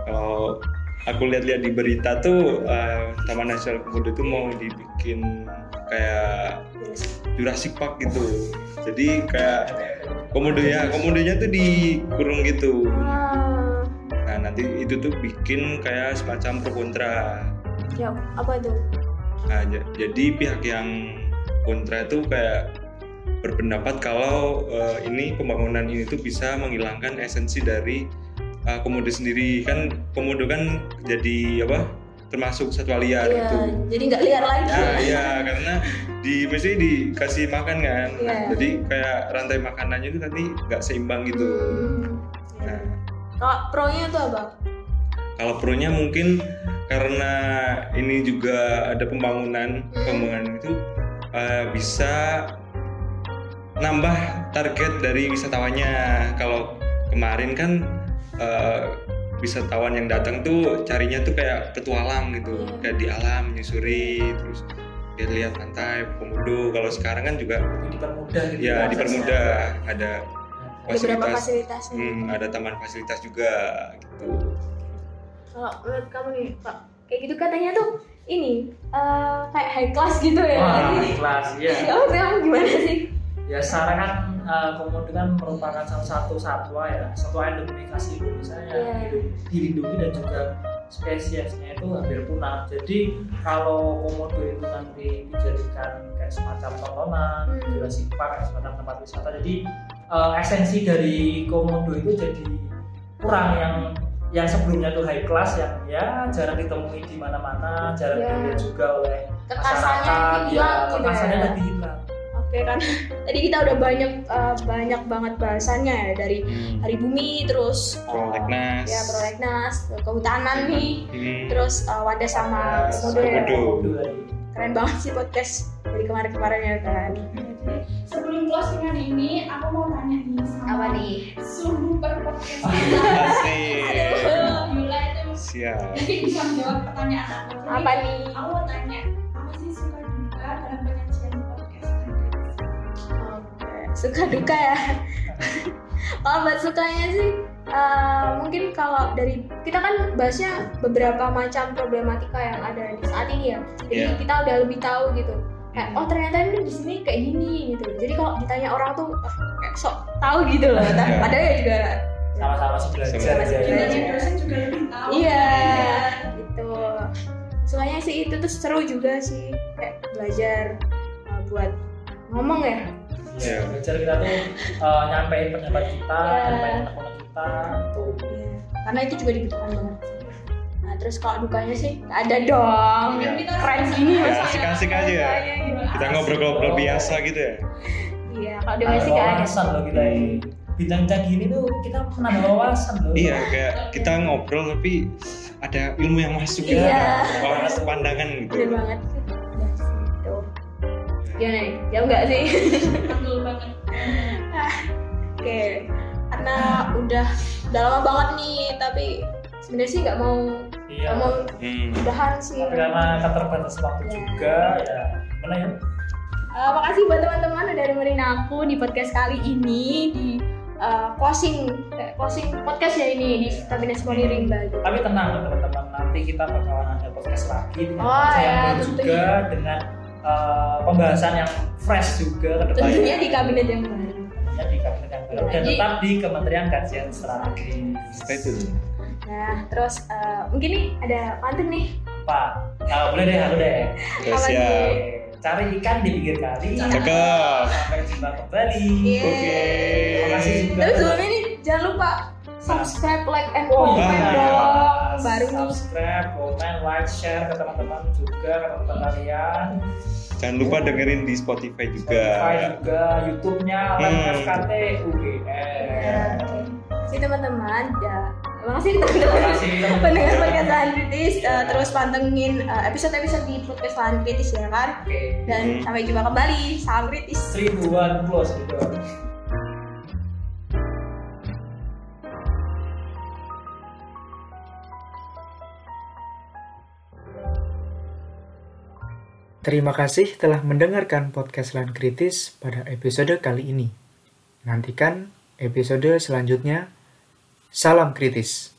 kalau aku lihat-lihat di berita tuh eh, Taman Nasional Komodo tuh mau dibikin kayak Jurassic Park gitu. Jadi kayak komodo ya, komodonya tuh dikurung gitu. Ah, Nah, nanti itu tuh bikin kayak semacam pro kontra. ya apa itu Nah, jadi pihak yang kontra itu kayak berpendapat kalau eh, ini pembangunan ini tuh bisa menghilangkan esensi dari eh, komodo sendiri kan komodo kan jadi apa termasuk satwa liar Iya, gitu. jadi nggak liar lagi Nah, iya karena di mesti dikasih makan kan. Nah, Iya. jadi kayak rantai makanannya itu nanti nggak seimbang gitu. Hmm. Nah, Kalau pro-nya itu apa? kalau pro-nya mungkin karena ini juga ada pembangunan, Hmm. pembangunan itu eh, bisa nambah target dari wisatawannya. Kalau kemarin kan eh, wisatawan yang datang tuh carinya tuh kayak petualang gitu, Iya. kayak di alam menyusuri, terus dia lihat pantai Komodo. Kalau sekarang kan juga dipermudah gitu ya aksesnya. dipermudah, ada fasilitas, fasilitasnya. hmm, ada taman fasilitas juga gitu. Kalau menurut kamu nih, Pak, kayak gitu katanya tuh ini eh, kayak high class gitu ya. wah kelas ya Kamu kamu gimana sih? Ya sekarang kan uh, komodo kan merupakan salah satu satwa ya satwa endemik asli Indonesia yang Iya. dilindungi dan juga spesiesnya itu hampir punah jadi kalau komodo itu nanti dijadikan kayak semacam tontonan Hmm. Jurassic Park semacam tempat wisata jadi uh, esensi dari komodo itu jadi kurang yang yang sebelumnya tuh high class yang ya jarang ditemui di mana-mana jarang Iya. dilihat juga oleh Kekasannya masyarakat ya gitu kekasannya ya. jadi hilang Oke. Oke kan tadi kita udah banyak eh, banyak banget bahasannya ya dari Hmm. hari bumi terus eh, Prolegnas. ya prolegnas kehutanan nih Hmm. terus eh, wadah sama komodo ya keren banget sih podcast dari kemarin-kemarin ya kan Jadi, sebelum closingan ini aku mau tanya nih sama apa nih suhu berpodcast Asik. Yula itu Siap. mungkin bisa menjawab pertanyaan aku Jadi, apa nih aku mau tanya suka duka ya. kalau buat sukanya sih, eh, mungkin kalau dari kita kan bahasnya beberapa macam problematika yang ada di saat ini ya. Jadi Iya. kita udah lebih tahu gitu. Kayak oh ternyata ini di sini kayak gini gitu. Jadi kalau ditanya orang tuh ah, kayak sok tahu gitu loh. Iya. Padahal ya juga sama-sama belajar ya. Jadi dosen juga lebih tahu iya gitu. Sukanya sih itu tuh seru juga sih kayak belajar eh, buat ngomong ya. Iya, belajar kita tuh eh, nyampein pendapat kita, Iya. nyampein unek kita tuh. Iya, karena itu juga dibutuhkan banget. Nah, terus kalau dukanya sih ada dong. Iya. Keren gini Ya, masa asik-asik aja ya. gitu. Kita ngobrol-ngobrol biasa gitu ya. Iya, kalau dukanya sih nggak ada. loh kita ini. Bintang cak gini tuh kita menambah wawasan loh. Iya, kayak kita ngobrol tapi ada ilmu yang masuk gitu. Iya. Wawasan pandangan gitu. Bener banget sih. Ya, gitu. Gimana nih? Jauh nggak sih? betul banget Oke, karena udah udah lama banget nih, tapi sebenarnya sih nggak mau Iya. nggak mau Hmm. udahan sih. Tapi karena keterbatasan waktu Iya. juga ya gimana ya? Eh, makasih buat teman-teman udah dengerin aku di podcast kali ini di eh, closing eh, closing podcast ya ini di kabinet Sony Rimba gitu. Tapi tenang teman-teman, nanti kita bakalan ada podcast lagi dengan Oh, yang ya, juga dengan eh, pembahasan yang fresh juga ke depannya. Tentunya di kabinet yang baru. Tentunya di kabinet yang baru dan Jadi- tetap di Kementerian Kajian Strategis. Stay tune. Nah, terus eh, mungkin nih ada pantun nih. Pak, nah, boleh deh, aku deh. Apa siap. Cari ikan di pinggir kali. Cakep. Sampai jumpa kembali. Oke. Terima kasih juga. Tapi sebelumnya nih jangan lupa subscribe, like, and Oh, comment dong. Baru subscribe, komen, like, share ke teman-teman juga ke teman-teman kalian. Jangan lupa dengerin di Spotify juga. Spotify juga, YouTube-nya Hmm. FKT Ya, UGM. oke. Sih teman-teman, ya. Terima kasih Terima teman-teman. kasih teman-teman. Pendengar podcast Lahan Kritis, eh, terus pantengin eh, episode-episode di podcast Lahan Kritis ya kan. Oke. Dan Hmm. sampai jumpa kembali. Salam kritis. Seribuan plus gitu. Terima kasih telah mendengarkan podcast Lahan Kritis pada episode kali ini. Nantikan episode selanjutnya. Salam kritis.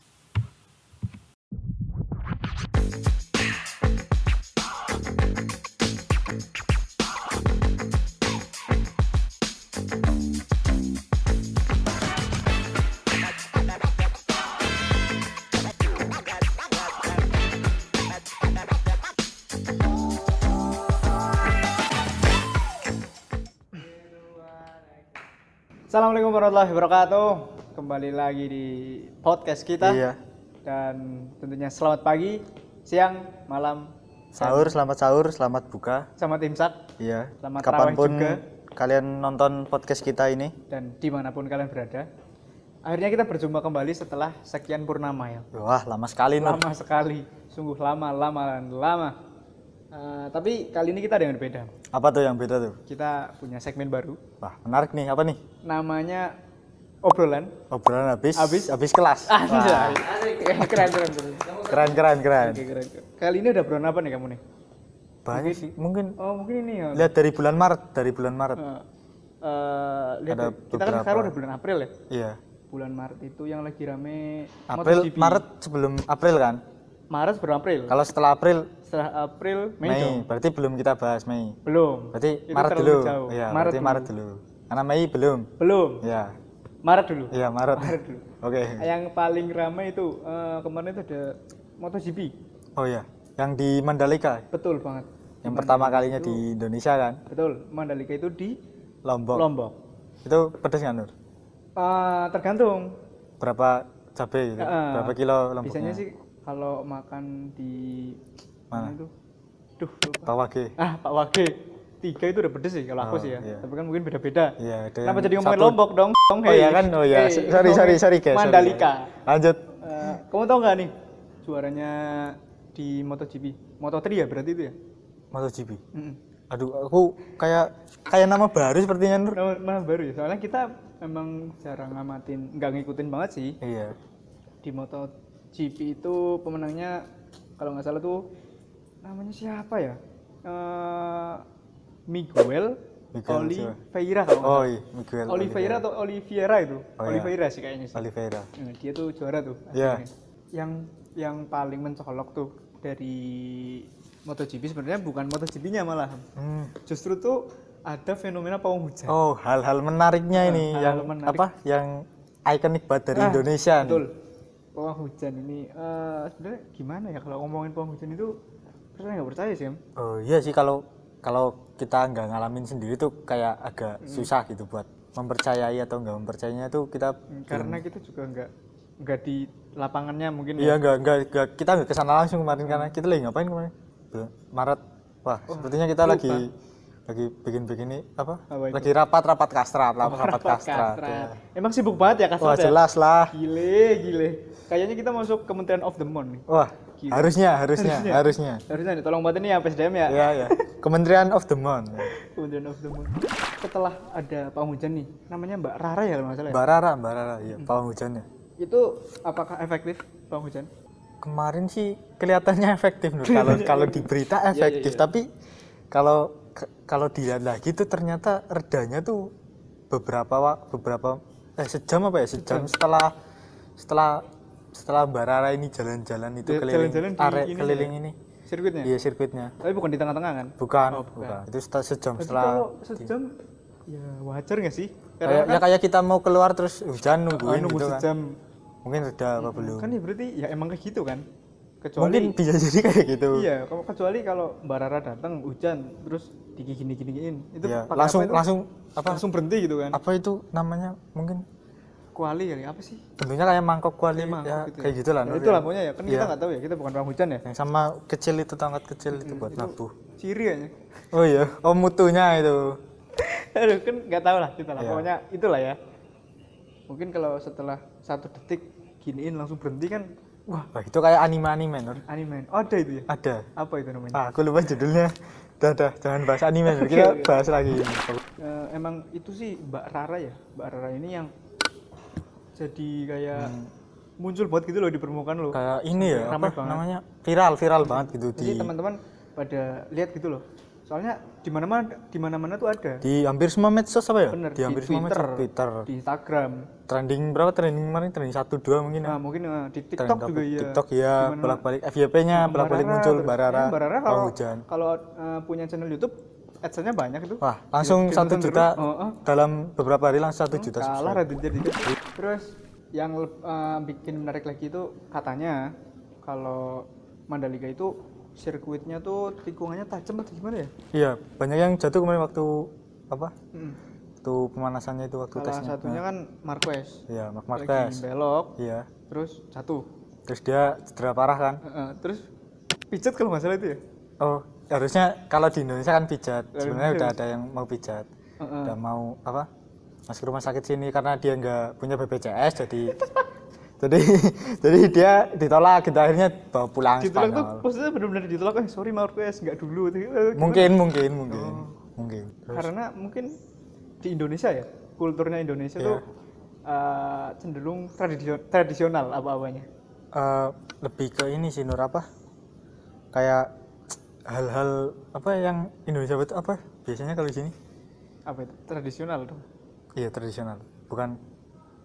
Warahmatullahi wabarakatuh. Kembali lagi di podcast kita. Iya. Dan tentunya selamat pagi, siang, malam, Sahur, selamat sahur, selamat buka. selamat imsak, Iya. Selamat Kapan pun juga. kalian nonton podcast kita ini. dan di mana pun kalian berada. Akhirnya kita berjumpa kembali setelah sekian purnama ya. Wah, lama sekali Nur. Lama sekali, sungguh lama, lama, dan lama. Eh, tapi kali ini kita ada yang berbeda. Apa tuh yang beda tuh? Kita punya segmen baru, Wah, menarik nih. Apa nih? namanya obrolan. Obrolan habis Habis? habis kelas. Anjay. keren, keren, keren. Keren keren keren. Oke, keren. Kali ini ada obrolan apa nih kamu nih? Banyak sih. Mungkin Oh mungkin ini ya. lihat dari bulan Maret, dari bulan Maret. Eh, eh, lihat Ada deh, kita kan sekarang udah bulan April ya. Iya. Bulan Maret itu yang lagi rame April MotoGP. Maret sebelum April kan? Maret sebelum April. Kalau setelah April Setelah April Mei, Mei, dong. berarti belum kita bahas Mei. Belum. Berarti Itu Maret dulu. jauh. Iya, Maret berarti dulu. Maret dulu. Karena Mei belum. Belum. Iya. Maret dulu. Iya, Maret. Maret dulu. Oke. Yang paling ramai itu eh, kemarin itu ada MotoGP. Oh iya, yang di Mandalika. Betul banget. Yang pertama kalinya di Indonesia kan? Betul. Mandalika itu di Lombok. Lombok. Itu pedes nggak Nur? Eh, tergantung. Berapa cabai gitu? Eh, Berapa kilo lomboknya? Biasanya sih kalau makan di Mana? itu? Duh, lupa. Pak Wage. Ah, Pak Wage. tiga itu udah pedes sih kalau aku Oh, sih ya. iya. Tapi kan mungkin beda-beda. Iya, Kenapa yang jadi ngomongin satu- Lombok dong? Dong, Oh iya kan? Oh iya. Hey, sorry, ngomongin sorry, sorry, guys. sorry, Mandalika. guys. Lanjut. Eh, kamu tahu nggak nih juaranya di MotoGP? Moto3 ya berarti itu ya? MotoGP. Mm-mm. Aduh, aku kayak kayak nama baru sepertinya Nur. Nama, nama baru ya. Soalnya kita emang jarang ngamatin, nggak ngikutin banget sih. Iya. Di MotoGP itu pemenangnya kalau nggak salah tuh namanya siapa ya? Eh, Miguel, Miguel Oliveira kalau Oh iya, Miguel Oliveira atau Oliveira itu? Oh, iya. Oliveira sih kayaknya sih. Oliveira. Nah, dia tuh juara tuh. Iya. akhirnya. Yang yang paling mencolok tuh dari MotoGP sebenarnya bukan MotoGP-nya malah. Hmm. Justru tuh ada fenomena pawang hujan. Oh, hal-hal menariknya ini hal-hal yang menarik. apa? Yang ikonik banget dari Ah, Indonesia Betul. nih. Pawang hujan ini eh, sebenarnya gimana ya kalau ngomongin pawang hujan itu percaya nggak percaya sih? Oh iya sih kalau kalau kita nggak ngalamin sendiri tuh kayak agak Hmm. susah gitu buat mempercayai atau nggak mempercayainya tuh kita Karena kita juga nggak nggak di lapangannya mungkin iya ya. nggak nggak nggak- kita nggak ke sana langsung kemarin karena kita lagi ngapain kemarin Maret wah sepertinya kita lupa. lagi lagi bikin bikin ini apa, Apa itu? lagi rapat rapat kastrat rapat, rapat Rapat kastrat, kastrat. ya. Emang sibuk banget ya wah kastrat ya? jelas lah Gile, gile. Kayaknya kita masuk Kementerian of the Month nih. wah Gila. harusnya harusnya Harusnya. harusnya Harusnya nih, tolong buat ini ya PSDM ya. ya ya Kementerian of the Month Kementerian of the Month. Setelah ada pawang hujan nih, namanya Mbak Rara ya kalau ya? Mbak Rara Mbak Rara iya pawang hujannya Itu apakah efektif pawang hujan? kemarin sih kelihatannya efektif Nur. kalau kalau di berita Iya, efektif tapi kalau kalau dilihat lagi tuh ternyata redanya tuh beberapa beberapa eh sejam apa ya sejam setelah setelah setelah Mbak Rara ini jalan-jalan itu Ja- keliling jalan-jalan di area ini keliling ya? ini Sirkuitnya? iya sirkuitnya Tapi bukan di tengah-tengah kan? bukan Oh, bukan. bukan itu setelah sejam Berarti setelah kalau sejam ya wajar nggak sih? kayak ya kayak kita mau keluar terus hujan nungguin nunggu gitu kan sejam. mungkin reda apa belum Kan ya berarti ya emang kayak gitu kan? Kecuali mungkin bisa jadi kayak gitu Iya, kalau kecuali kalau Mbak Rara datang hujan terus digini gini giniin itu Iya, pakai langsung apa itu? langsung apa langsung berhenti gitu kan? apa itu namanya mungkin Kuali kali apa sih? bentuknya kayak mangkok kuali Kayak mangkok ya, gitu ya. kayak gitu lah Ya, Nur, itu ya. lampunya ya, kan kita Iya. nggak tahu ya, kita bukan orang hujan ya. yang sama kecil itu tongkat kecil itu buat nabuh Ciri aja. oh iya oh mutunya itu Aduh, kan nggak tahu lah kita lah. Iya. Pokoknya itulah ya. Mungkin kalau setelah satu detik giniin langsung berhenti kan, wah wah itu kayak anime anime Nur anime. Oh, ada itu ya? ada Apa itu namanya? ah, aku lupa judulnya dah dah jangan bahas anime Nur. kita bahas lagi Eh, emang itu sih Mbak Rara ya. Mbak Rara ini yang jadi kayak muncul buat gitu loh di permukaan loh. Hmm. kayak ini ya Ramai apa banget. namanya viral viral banget gitu Jadi di teman-teman pada lihat gitu loh. Soalnya di mana-mana di mana-mana tuh ada. di hampir semua medsos apa ya Bener, di hampir semua Twitter, medsos Twitter di Instagram, trending berapa trending kemarin trending satu dua mungkin ya nah, mungkin eh, di TikTok topik juga ya. TikTok ya mana- bolak balik FYP-nya Mbak bolak balik muncul terus- Mbak Rara ya, Mbak Rara Bang kalau hujan kalau eh, punya channel YouTube adsense-nya banyak itu. wah langsung satu juta. Oh, oh. dalam beberapa hari langsung satu juta Kalah. Raditya. Terus yang eh, bikin menarik lagi itu katanya kalau Mandalika itu sirkuitnya tuh tikungannya tajam atau gimana ya? Iya, banyak yang jatuh kemarin waktu apa? Mm. Waktu pemanasannya itu waktu Salah tesnya. satunya kan Marquez. Iya, Mark Lagi Marquez. belok, Iya. terus jatuh. Terus dia cedera parah kan? Eh, terus pijat kalau nggak salah itu ya? Oh, harusnya kalau di Indonesia kan pijat. Kalau Sebenarnya udah ada yang mau pijat. Eh, eh. Udah mau apa? Masuk rumah sakit sini karena dia nggak punya BPJS jadi jadi jadi dia ditolak gitu akhirnya bawa pulang Ditolak tuh Spanyol. maksudnya benar-benar ditolak eh sorry Marquez nggak dulu gimana? Mungkin mungkin mungkin. Mungkin. Terus karena mungkin di Indonesia ya kulturnya Indonesia Iya. tuh eh, cenderung tradisio- tradisional apa-apanya eh, lebih ke ini sih Nur apa kayak hal-hal apa yang Indonesia itu apa biasanya kalau di sini apa itu tradisional tuh iya tradisional bukan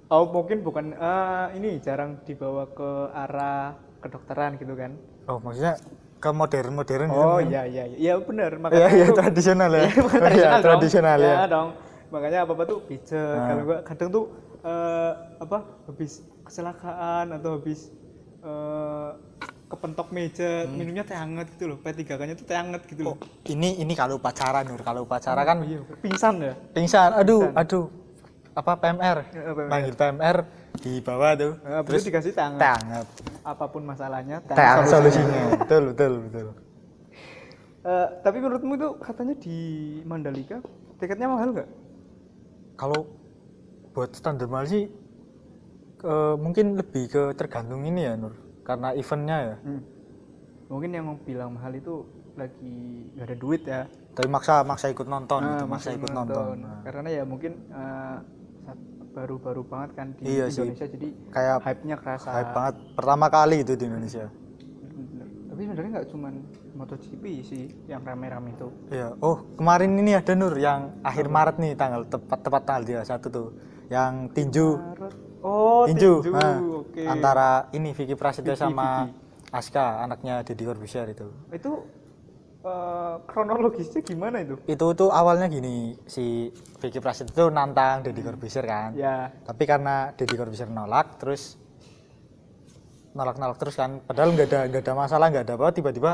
oh mungkin bukan eh, ini jarang dibawa ke arah kedokteran gitu kan? Oh maksudnya ke modern modern gitu oh mungkin. iya iya iya iya benar. Iya makanya iya itu- tradisional ya. Iya, Oh, iya, tradisional dong. tradisional ya, Ya dong. Makanya apa apa tuh pijet Ah. kalau gua kadang tuh eh, apa habis kecelakaan atau habis eh, kepentok meja Hmm. minumnya teh hangat gitu loh. P3 nya tuh teh hangat gitu loh. ini ini kalau upacara Nur. Kalau upacara kan Oh iya, pingsan ya? Pingsan. Aduh Pingsan. aduh apa PMR Ya, PMR. panggil PMR di bawah tuh Nah, terus dikasih tangan. teh hangat Apa pun masalahnya, hangat solusinya. betul betul betul Eh, tapi menurutmu itu katanya di Mandalika tiketnya mahal nggak? kalau buat standar mahal sih eh, mungkin lebih ke tergantung ini ya Nur karena eventnya ya Hmm. Mungkin yang bilang mahal itu lagi nggak ada duit ya. tapi maksa maksa ikut nonton Ah, gitu, maksa masih ikut nonton, Nah, Karena ya mungkin eh, baru-baru banget kan di Iya sih. Indonesia jadi kayak hype-nya kerasa. hype banget pertama kali itu di Indonesia. Tapi sebenarnya nggak cuman MotoGP sih yang rame-rame itu. Iya. Oh, kemarin ini ada Nur yang akhir Maret nih tanggal tepat tepat tanggal dia satu tuh. Yang tinju, Maret. Oh, tinju. tinju. Nah, Oke. Antara ini Vicky Prasetyo Vicky, sama Aska, anaknya Deddy Corbuzier itu. itu eh, kronologisnya gimana itu? Itu tuh awalnya gini, si Vicky Prasetyo tuh nantang Deddy Corbuzier kan. Ya, Tapi karena Deddy Corbuzier nolak, terus nolak-nolak terus kan. Padahal nggak ada nggak ada masalah, nggak ada apa. Tiba-tiba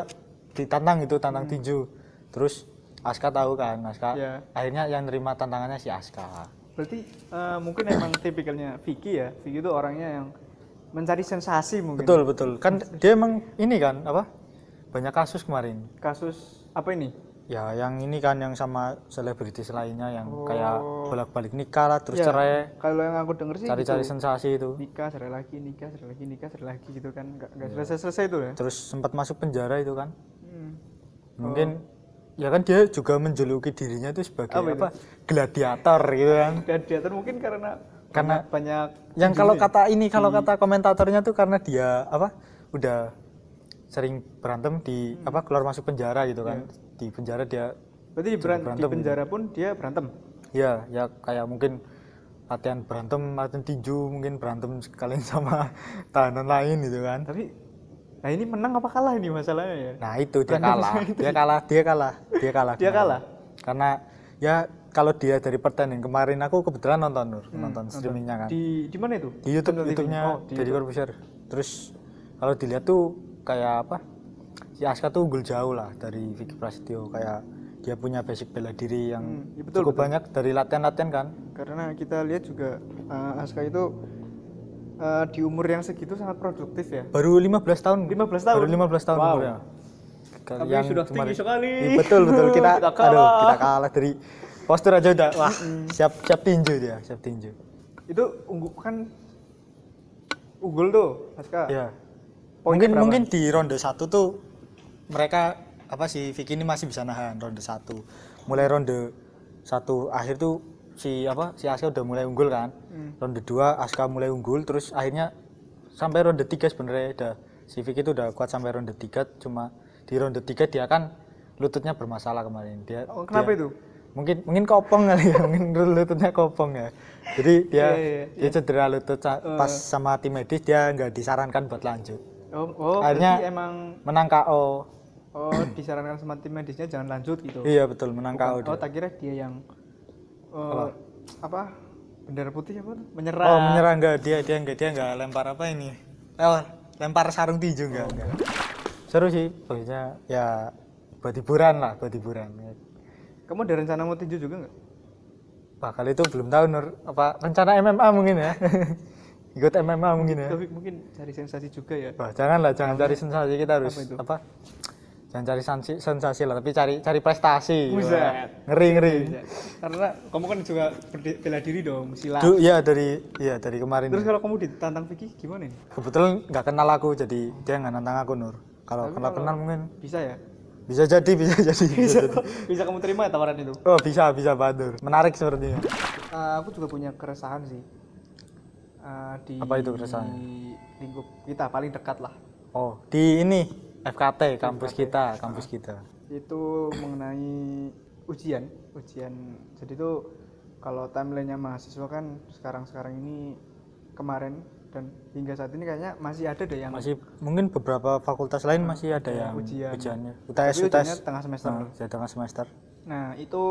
ditantang itu, tantang tinju. Terus Aska tahu kan, Aska. Ya. Akhirnya yang nerima tantangannya si Aska. berarti eh, mungkin emang tipikalnya Vicky ya. Vicky itu orangnya yang mencari sensasi mungkin. Betul betul. Kan dia emang ini kan apa? Banyak kasus kemarin. Kasus apa ini? Ya yang ini kan yang sama selebritis lainnya yang kayak Oh. bolak-balik nikah lah terus Ya, cerai, Kalau yang aku denger sih cari-cari gitu. sensasi itu. nikah cerai lagi, nikah cerai lagi, nikah cerai lagi gitu kan. Nggak nggak selesai-selesai itu ya. Terus sempat masuk penjara itu kan. Hmm. Mungkin ya kan dia juga menjuluki dirinya itu sebagai Apa apa, itu? gladiator gitu kan. Gladiator mungkin karena Karena banyak, Yang kalau tinjunya. kata ini kalau kata komentatornya tuh karena dia apa? Udah sering berantem di Hmm. apa keluar masuk penjara gitu kan. Di penjara dia berarti di, beran- di berantem gitu. penjara pun dia berantem. Ya, ya kayak mungkin latihan berantem, latihan tinju, mungkin berantem sekalian sama tahanan lain gitu kan. Tapi nah ini menang apa kalah ini masalahnya ya? Nah itu dia Berantem kalah, itu. dia kalah, dia kalah, dia kalah. Dia kalah? Karena ya kalau dia dari pertandingan kemarin aku kebetulan nonton Nur, nonton streamingnya kan. Di Di, di mana itu? YouTube, Channel TV? YouTube-nya Oh, di YouTube. Terus kalau dilihat tuh kayak apa? Si Aska tuh unggul jauh lah dari Vicky Prasetyo kayak dia punya basic bela diri yang Hmm, iya betul, cukup betul. banyak dari latihan-latihan kan. Karena kita lihat juga eh, Aska itu eh, di umur yang segitu sangat produktif ya. Baru 15 tahun. 15 tahun? Baru 15 tahun Wow. umurnya. Tapi sudah tinggi sekali. Iya, betul betul kita, Kita kalah. aduh kita kalah dari postur aja udah wah siap siap tinju dia siap tinju. Itu unggul kan unggul tuh Aska. Ya. Mungkin berapa? mungkin di ronde satu tuh mereka apa sih Vicky ini masih bisa nahan ronde satu. Mulai ronde satu akhir tuh si apa si Aska udah mulai unggul kan. Hmm. Ronde dua Aska mulai unggul terus akhirnya sampai ronde tiga sebenarnya udah si Vicky itu udah kuat sampai ronde tiga cuma di ronde tiga dia kan lututnya bermasalah kemarin dia Oh, kenapa dia- itu? mungkin mungkin kopong kali ya mungkin lututnya kopong ya jadi dia Iya, iya, dia cedera lutut sa- pas sama tim medis dia nggak disarankan buat lanjut Oh, oh Akhirnya- emang menang KO oh disarankan sama tim medisnya jangan lanjut gitu. iya betul menang KO Oh, tak kira dia yang eh, apa? Bendera putih apa? tuh? Menyerah. oh menyerah enggak dia dia enggak dia enggak lempar apa ini oh lempar sarung tinju enggak, enggak. seru sih pokoknya ya buat hiburan lah buat hiburan Kamu ada rencana mau tinju juga nggak? Wah kali itu belum tahu Nur apa rencana MMA mungkin ya ikut MMA mungkin ya Tapi mungkin cari sensasi juga ya. Wah, janganlah, jangan cari sensasi. Kita harus Apa itu? apa? Jangan cari sensasi, sensasi lah, tapi cari cari prestasi. Buset. Ngeri ngeri. Karena kamu kan juga bela diri dong, silat. Du, iya dari iya dari kemarin. Terus kalau kamu ditantang Vicky gimana nih? Kebetulan nggak kenal aku, jadi dia nggak nantang aku Nur. Kalau kalau- kenal mungkin Bisa ya? bisa jadi, bisa jadi. Bisa, jadi. Bisa kamu terima tawaran itu? Oh bisa bisa Pak Nur. Menarik sepertinya. Eh, aku juga punya keresahan sih. Eh, di Apa itu keresahan? lingkup kita paling dekat lah. Oh di ini FKT kampus kita, kampus kita. Itu mengenai ujian, ujian. Jadi itu kalau timelinenya mahasiswa kan sekarang-sekarang ini kemarin dan hingga saat ini kayaknya masih ada deh yang Masih mungkin beberapa fakultas lain masih ada ya, yang ujian. ujiannya. Tapi UTS ujiannya UTS. tengah semester. Nah, tengah semester. Nah itu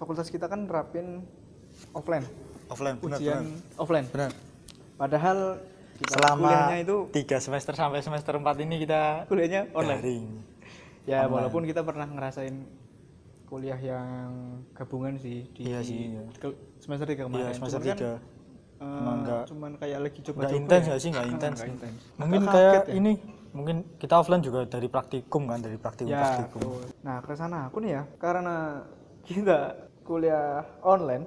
fakultas kita kan nerapin offline, Offline. benar, ujian benar. offline. Benar. Padahal kita selama kuliahnya itu tiga semester sampai semester 4 ini kita kuliahnya online. daring Ya Online. walaupun kita pernah ngerasain kuliah yang gabungan sih di Iya sih, iya. semester 3 kemarin. Iya, semester Cuman kan, tiga. eh, Emang nggak- cuman kayak lagi coba nggak intens nggak sih nggak intens mungkin kayak ya. ini mungkin kita offline juga dari praktikum kan dari praktikum ya praktikum betul. nah ke sana aku nih ya karena kita kuliah online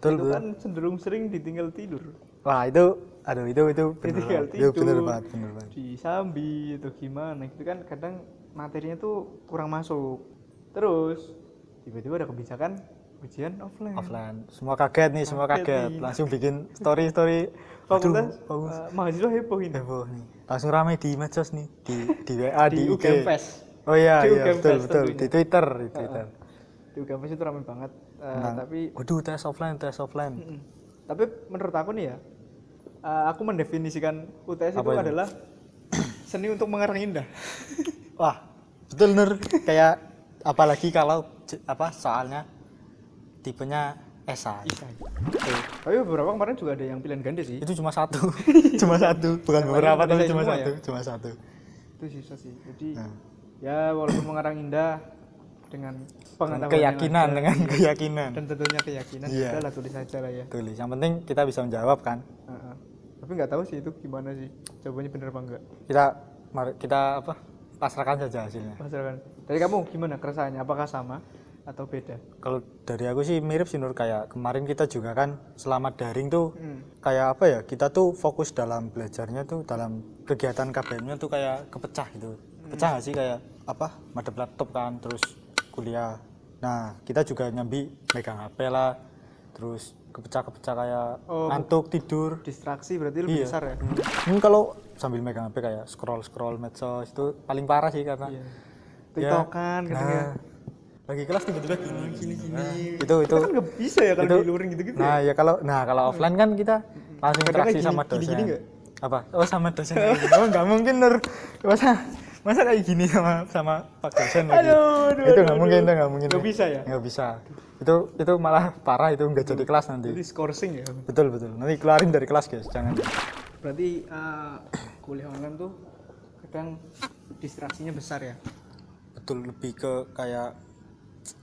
Betul, itu betul. kan cenderung sering ditinggal tidur. Wah itu aduh itu itu banget. itu tidur. banget bener banget. Di sambi atau gimana gitu kan kadang materinya tuh kurang masuk. Terus tiba-tiba ada kebijakan ujian offline. Offline. Semua kaget nih semua Kaget kaget. nih. langsung bikin story story. Fakultas eh, mahasiswa heboh ini. Heboh nih. Langsung rame di medsos nih di di WA di, di IG oh iya Di iya betul betul. tentunya. di Twitter di Twitter. Di UGM Fest itu rame banget Tentang, tapi waduh tes offline tes offline. Mm. tapi menurut aku nih ya eh, aku mendefinisikan UTS Apa itu itu? adalah seni untuk mengarang indah. Wah betul nur. Kayak apalagi kalau apa soalnya tipenya esai tapi beberapa kemarin juga ada yang pilihan ganda sih. Itu cuma satu. Cuma satu. Bukan beberapa tapi cuma semua satu. Ya? cuma satu. Itu sisa sih. Jadi Nah. ya walaupun mengarang indah dengan pengetahuan keyakinan ada, dengan keyakinan. Dan tentunya keyakinan Iya. udah lah tulis aja lah ya. Tulis. Yang penting kita bisa menjawab kan. Heeh. tapi nggak tahu sih itu gimana sih. Jawabannya bener apa enggak kita mari kita apa pasrahkan saja hasilnya. Masalah dari kamu gimana keresahannya? Apakah sama atau beda? Kalau dari aku sih mirip sih Nur kayak kemarin kita juga kan selama daring tuh Hmm. kayak apa ya kita tuh fokus dalam belajarnya tuh dalam kegiatan KBM-nya tuh kayak kepecah gitu. Pecah nggak sih kayak apa madep laptop kan terus kuliah. Nah kita juga nyambi megang HP lah terus kepecah-kepecah kayak Oh. ngantuk tidur. distraksi berarti lebih Iya. besar ya? Hmm, kalau sambil megang HP kayak scroll scroll medsos itu paling parah sih karena Iya. ya, tiktokan ya nah, lagi kelas tiba-tiba gini gini gini. Itu itu. Kan nggak bisa ya kalau itu- di luring gitu-gitu nah ya? kalau nah kalau offline kan kita langsung interaksi sama gini- dosen. gini-gini nggak? apa? Oh sama dosen. Gini. oh nggak mungkin nur. Masa masa kayak gini sama sama pak dosen lagi? Aduh, aduh, itu nggak mungkin itu nggak mungkin. Nggak bisa ya? nggak bisa. Itu itu malah parah itu nggak jadi kelas nanti. Jadi scoring ya? Betul betul. Nanti keluarin dari kelas guys jangan. Berarti eh, kuliah online tuh kadang distraksinya besar ya? Betul lebih ke kayak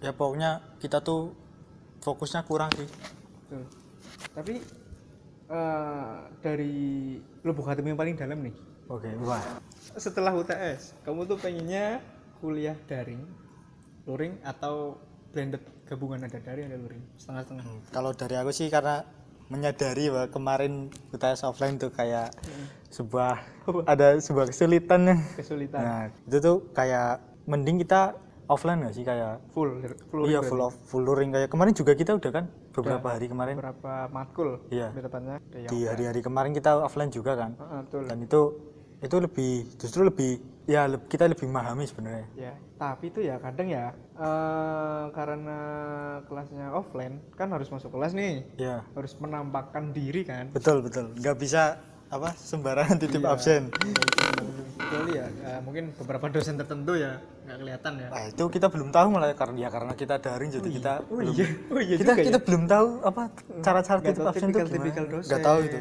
ya pokoknya kita tuh fokusnya kurang sih. Betul. tapi eh, dari lubuk hatimu yang paling dalam nih oke wah. Setelah UTS kamu tuh pengennya kuliah daring luring atau blended gabungan? Ada daring ada luring. Setengah-setengah. Kalau dari aku sih karena menyadari bahwa kemarin UTS offline tuh kayak sebuah ada sebuah kesulitan. Kesulitan. Nah itu tuh kayak mending kita offline gak sih? Kayak full full iya full off full luring. Kayak kemarin juga kita udah kan beberapa hari kemarin. beberapa matkul Iya. tepatnya di hari-hari kemarin kita offline juga kan. Heeh, betul. Dan itu itu lebih justru lebih ya kita lebih memahami sebenarnya. Ya tapi itu ya kadang ya eh, karena kelasnya offline kan harus masuk kelas nih. Ya. Harus menampakkan diri kan. Betul betul. Nggak bisa apa sembarangan titip Iya. absen. Kecuali ya, ya mungkin beberapa dosen tertentu ya nggak kelihatan ya. Nah, itu kita belum tahu malah karena ya karena kita daring jadi kita oh belum, iya oh iya kita juga kita ya. belum tahu apa cara-cara titip absen itu gimana. nggak tahu itu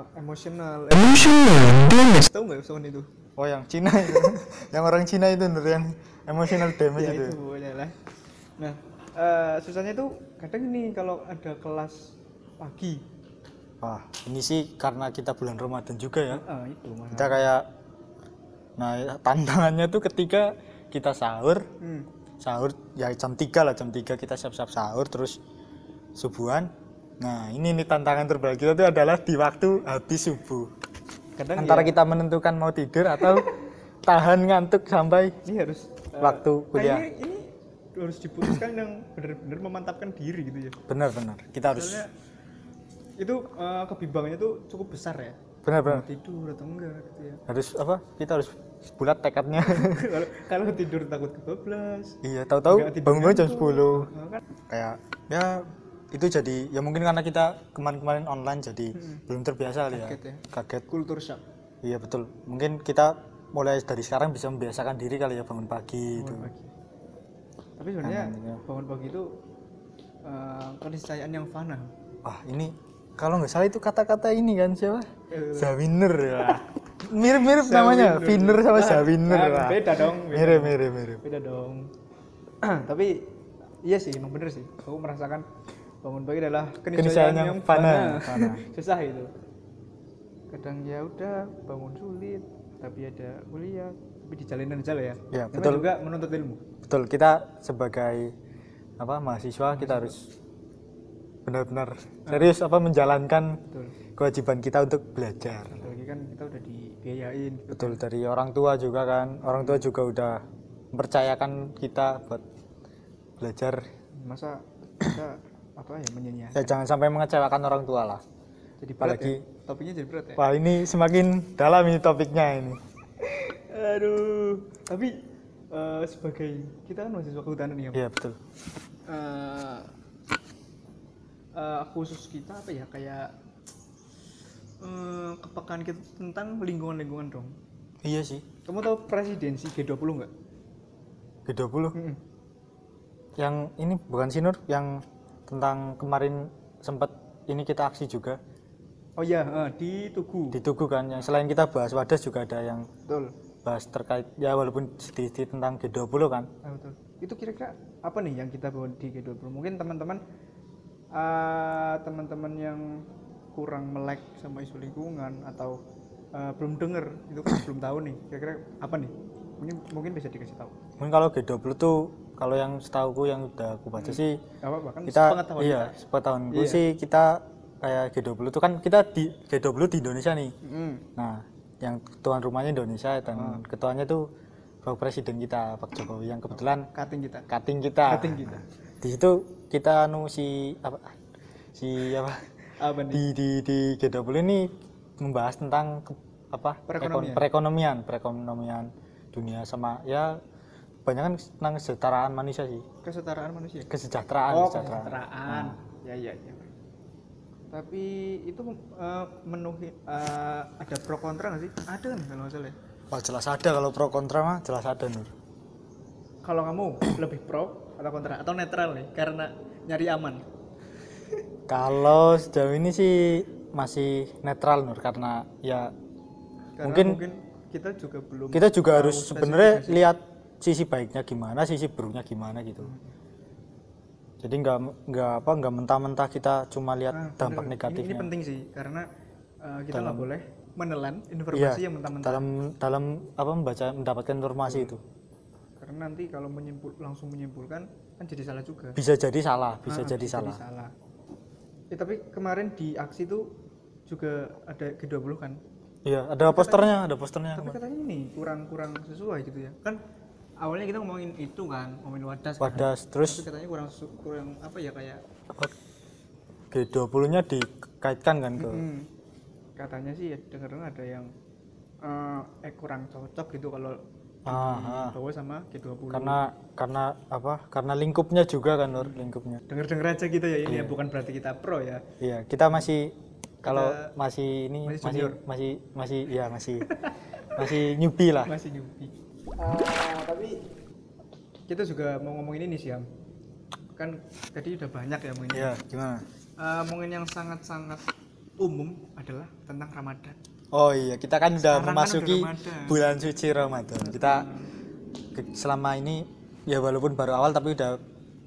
Eh, emosional emotional tahu nggak soal itu? Oh yang Cina itu. Yang orang Cina itu yang emotional damage ya itu. itu pokoknya lah. Nah eh, susahnya itu kadang ini kalau ada kelas pagi. Wah ini sih karena kita bulan Ramadan juga ya. Ah itu mas. Kita kayak nah tantangannya tuh ketika kita sahur hmm. sahur ya jam 3 lah jam 3 kita siap-siap sahur terus subuhan nah ini nih tantangan terberat kita tuh adalah di waktu habis subuh. Kadang antara ya, kita menentukan mau tidur atau tahan ngantuk sampai ini harus eh, waktu kuliah. kayaknya ini harus diputuskan yang benar-benar memantapkan diri gitu ya. Benar-benar kita harus soalnya itu eh, kebimbangannya tuh cukup besar ya. Benar-benar Mau tidur atau enggak gitu ya. Harus apa? Kita harus bulat tekadnya. Kalau tidur takut kebablas. Iya tahu-tahu Nggak tidur bangun jam ngantuk. 10 Nah, kan. Kayak ya itu jadi ya mungkin karena kita kemarin-kemarin online jadi belum terbiasa kali ya. Kaget ya. kaget. Kultur shock. Iya betul. Mungkin kita mulai dari sekarang bisa membiasakan diri kali ya bangun pagi itu. pagi. Tapi sebenarnya Namanya. bangun pagi itu eh, keniscayaan yang fana. Wah ini kalau nggak salah itu kata-kata ini kan siapa? Eh, Zawiner ya. Mirip-mirip namanya. Viner sama Zawiner nah, Wah. beda dong mirip mirip mirip. Beda dong. Tapi iya sih emang bener sih. Aku merasakan bangun pagi adalah Keniscayaan yang yang fana, susah itu. Kadang ya udah bangun sulit tapi ada kuliah tapi di jalanan aja lah ya. Ya, Namanya betul. juga menuntut ilmu. Betul kita sebagai apa mahasiswa kita harus benar-benar serius apa menjalankan betul. kewajiban kita untuk belajar. Apalagi kan kita udah dibiayain. Betul dari orang tua juga kan. Orang tua juga udah mempercayakan kita buat belajar. Masa kita apa ya menyanyiakan. Ya jangan sampai mengecewakan orang tua lah. Jadi berat apalagi ya? Topiknya jadi berat ya? Wah ini semakin dalam ini topiknya ini. Aduh. Tapi eh, sebagai kita kan mahasiswa kehutanan ya iya betul. Eh, eh, khusus kita apa ya? Kayak eh, kepekaan kita tentang lingkungan-lingkungan dong. Iya sih. Kamu tahu presidensi G20 nggak? G20 Mm-mm. yang ini bukan sih Nur yang tentang kemarin sempat ini kita aksi juga oh iya eh, di Tugu di Tugu kan yang selain kita bahas wadas juga ada yang betul bahas terkait ya walaupun sedikit tentang G20 kan Ah, betul. Itu kira-kira apa nih yang kita bawa di G20? Mungkin teman-teman eh, teman-teman yang kurang melek sama isu lingkungan atau eh, belum denger itu kan belum tahu nih. Kira-kira apa nih? Mungkin mungkin bisa dikasih tahu. mungkin kalau G20 tuh kalau yang setahuku yang udah aku baca sih Gak apa-apa kan kita iya sepengetahuanku Iya. sih kita kayak G20 tuh kan kita di G20 di Indonesia nih Mm. nah yang tuan rumahnya Indonesia dan ketuanya tuh Bapak Presiden kita Pak Jokowi yang kebetulan Cutting kita. cutting kita Cutting kita. di situ kita anu si apa si apa Apa nih? di di di G20 ini membahas tentang apa Perekonomian. ekon- perekonomian perekonomian dunia sama ya banyak kan tentang kesetaraan manusia sih Kesetaraan manusia. kesejahteraan Oh, kesejahteraan. kesejahteraan. Ya, ya, ya. Tapi itu eh, menuhi eh, ada pro kontra nggak sih? Ada kan kalau nggak salah ya? Wah jelas ada kalau pro kontra mah jelas ada Nur. Kalau kamu lebih pro atau kontra atau netral nih karena nyari aman. Kalau sejauh ini sih masih netral Nur karena ya Karena Mungkin mungkin, kita juga belum kita juga harus sebenarnya lihat sisi baiknya gimana, sisi buruknya gimana gitu. Jadi nggak nggak apa nggak mentah-mentah kita cuma lihat Nah, dampak bener. Ini, negatifnya. ini penting sih karena eh, kita nggak boleh menelan Iya, informasi yang mentah-mentah. dalam dalam apa membaca mendapatkan informasi itu Karena nanti kalau menyimpul langsung menyimpulkan kan jadi salah juga. bisa jadi salah, bisa Ah, jadi salah. salah. Eh, tapi kemarin di aksi tuh juga ada G20 kan. Iya, ada posternya, ada posternya. Tapi katanya ini kurang-kurang sesuai gitu ya. Kan awalnya kita ngomongin itu kan, ngomongin wadas. kan. Wadas, terus Tapi katanya kurang kurang apa ya kayak G20-nya dikaitkan kan ke Hmm. Katanya sih ya dengar-dengar ada yang eh, eh kurang cocok gitu kalau Ah, ah. bawa sama G20. karena karena apa? Karena lingkupnya juga kan Nur, lingkupnya. denger-denger aja gitu ya ini Iya. ya bukan berarti kita pro ya. Iya, kita masih kalau masih ini masih masih masih masih ya masih masih newbie lah. Masih newbie. Ah, tapi kita juga mau ngomongin ini sih. Kan tadi udah banyak ya ngomongin. Iya, gimana? Eh, ngomongin yang sangat-sangat umum adalah tentang Ramadan. Oh iya, kita kan udah Sekarang kan memasuki udah Ramadan. bulan suci Ramadan. Kita selama ini ya walaupun baru awal tapi udah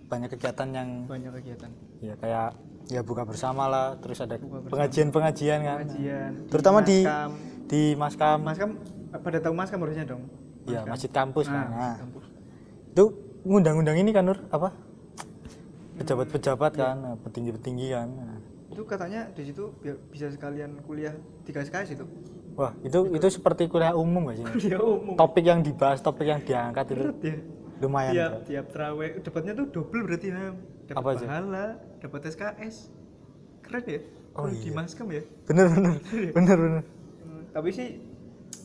banyak kegiatan yang Banyak kegiatan. ya kayak ya buka bersama lah, terus ada pengajian-pengajian kan. Pengajian. Terutama di Maskam. di Maskam, Maskam pada tahu Maskam harusnya dong. Ya Maskam. masjid kampus kan. Nah, Nah, masjid kampus. itu ngundang-undang ini kan Nur apa? Pejabat-pejabat kan, nah, petinggi-petinggi kan. Nah. Itu katanya di situ bisa sekalian kuliah tiga SKS itu. Wah, itu itu seperti kuliah umum gak sih? Kuliah umum. Topik yang dibahas, topik yang diangkat itu Berat ya. lumayan. tiap berat. tiap terawih dapatnya tuh double berarti ya dapat Apa aja? pahala dapat SKS keren ya Oh, di iya. maskam ya Bener bener bener bener. Hmm, tapi sih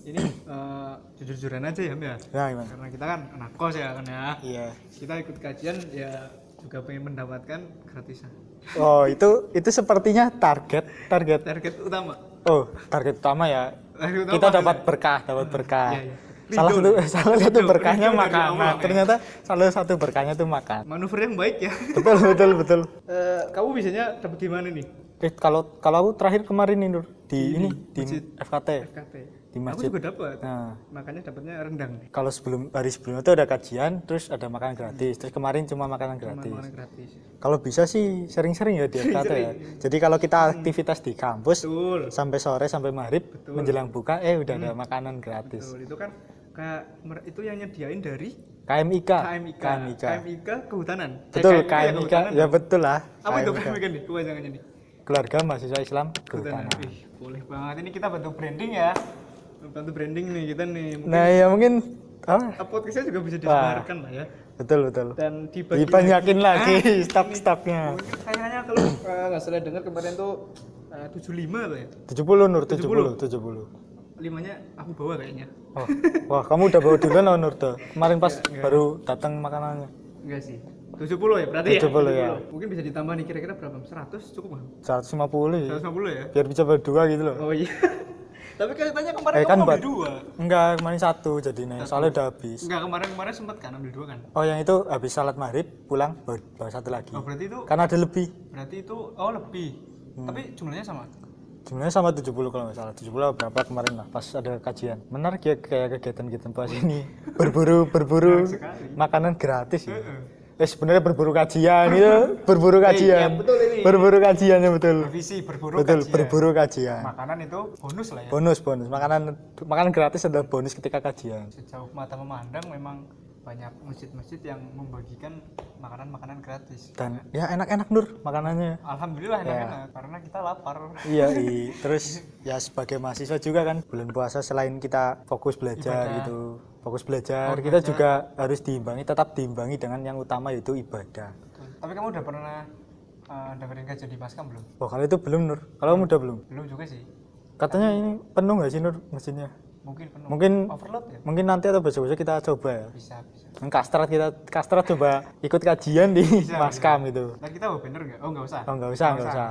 ini eh, jujur-jujuran aja ya Mbak ya Ya gimana? karena kita kan anak kos ya kan ya Iya. kita ikut kajian ya juga pengen mendapatkan gratisan Oh itu itu sepertinya target target. target utama Oh target utama ya. Target utama Kita dapat ya. berkah dapat berkah. Iya, iya. Salah satu salah satu berkahnya ridho dari makanan. Allah, ya. Ternyata salah satu berkahnya tuh makan. manuver yang baik ya Betul betul betul. Eh, kamu biasanya dapat di mana nih eh kalau kalau aku terakhir kemarin nih Nur di ini di masjid. FKT FKT. Di Aku masjid juga dapat. nah Makanya dapatnya rendang. kalau sebelum hari sebelumnya itu ada kajian terus ada makanan gratis terus kemarin cuma makanan Cuma gratis makanan gratis. kalau bisa sih sering-sering ya di FKT ya jadi kalau kita aktivitas di kampus Betul. sampai sore sampai maghrib menjelang buka eh udah ada makanan gratis Betul. Itu kan kayak itu yang nyediain dari KMIK KMIK. KMIK KMIK kehutanan. Eh, betul KMIK ya, KMIK kehutanan. ya betul lah Apa itu KMIK. KMIK nih? Kepanjangannya nih. keluarga mahasiswa Islam Kehutanan. kehutanan Ih, boleh banget. Ini kita bantu branding ya. Bantu branding nih kita nih. Mungkin nah ya mungkin ah, podcastnya juga bisa disebarkan lah ya. betul betul Dan dibagi dibanyakin lagi Ah, stok-stoknya Mungkin kayaknya kalau eh, nggak salah dengar kemarin tuh eh, 75 lah ya. 70 Nur 70 70 Limanya aku bawa kayaknya. Oh, wah kamu udah bawa duluan loh Nur tuh. Kemarin pas baru datang makanannya. Enggak sih. 70 ya berarti 70 ya? ya. Mungkin bisa ditambah nih kira-kira berapa? 100 cukup nggak? 150 ya. 150 ya? Biar bisa berdua gitu loh. Oh iya. Tapi katanya kemarin Eh, kamu kan ambil dua. Enggak, kemarin satu jadi nih. Soalnya udah habis. Enggak kemarin-kemarin sempat kan ambil dua kan? Oh, yang itu habis salat maghrib pulang bawa, satu lagi. Oh berarti itu Karena ada lebih. berarti itu oh lebih. Hmm. Tapi jumlahnya sama. Sebenarnya sama 70 kalau nggak salah. 70 atau berapa kemarin lah pas ada kajian. Menarik ya kayak kegiatan-kegiatan pas ini. Berburu berburu makanan gratis ya. Eh sebenarnya berburu kajian itu berburu kajian. betul ini. Berburu kajiannya betul. Revisi berburu Betul, kajian. berburu kajian. Makanan itu bonus lah ya. Bonus, bonus. Makanan makanan gratis adalah bonus ketika kajian. Sejauh mata memandang memang banyak masjid-masjid yang membagikan makanan-makanan gratis. Dan ya enak-enak Nur makanannya. Alhamdulillah enak-enak karena kita lapar. Iya, i. terus ya sebagai mahasiswa juga kan bulan puasa selain kita fokus belajar Ibadah. gitu, fokus belajar, kita juga harus diimbangi, tetap diimbangi dengan yang utama yaitu ibadah. Tapi kamu udah pernah uh, dengerin kajian di Maskam belum? Wah kalau itu belum Nur, kalau kamu udah belum? Belum juga sih. Katanya ini penuh nggak sih Nur mesinnya? Mungkin penuh. Mungkin overload ya? mungkin nanti atau besok-besok kita coba ya. Bisa, bisa. Kastrat kita kastrat coba ikut kajian di Maskam itu. Nah, kita bawa banner nggak? Oh, nggak usah. Oh nggak usah, nggak usah.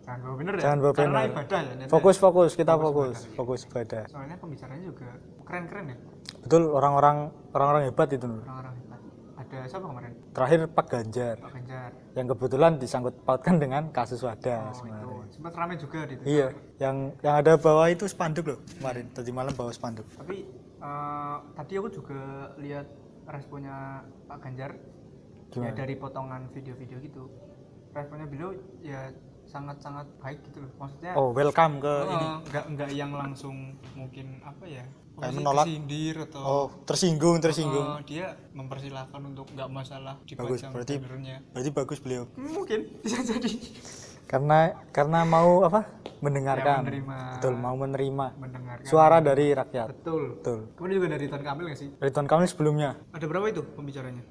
Jangan bawa banner ya? Jangan bawa banner. ibadah ya. Fokus fokus kita fokus fokus ibadah. Soalnya pembicaranya juga keren-keren ya. Betul orang-orang orang-orang hebat itu. Orang-orang hebat. Ada siapa kemarin? Terakhir Pak Ganjar Pak Ganjar. yang kebetulan disangkut pautkan dengan kasus wadah Oh, sebenarnya. itu. Sempat rame juga di Twitter. Iya, yang yang ada bawah itu spanduk loh kemarin. Tadi malam bawa spanduk. Tapi eh, tadi aku juga lihat responnya Pak Ganjar ya Gimana? dari potongan video-video gitu. Responnya beliau ya sangat-sangat baik gitu loh. Maksudnya Oh, welcome ke eh, ini. nggak nggak yang langsung mungkin apa ya? Posisi menolak. atau Oh, tersinggung, tersinggung. eh, dia mempersilahkan untuk nggak masalah Bagus, berarti-. Berarti bagus beliau. Mungkin bisa jadi Karena karena mau apa? Mendengarkan. Ya, menerima. Betul, mau menerima mendengarkan. suara dari rakyat. Betul. Betul. Kemudian juga dari Ridwan Kamil nggak sih? Ridwan Kamil sebelumnya. Ada berapa itu pembicaranya?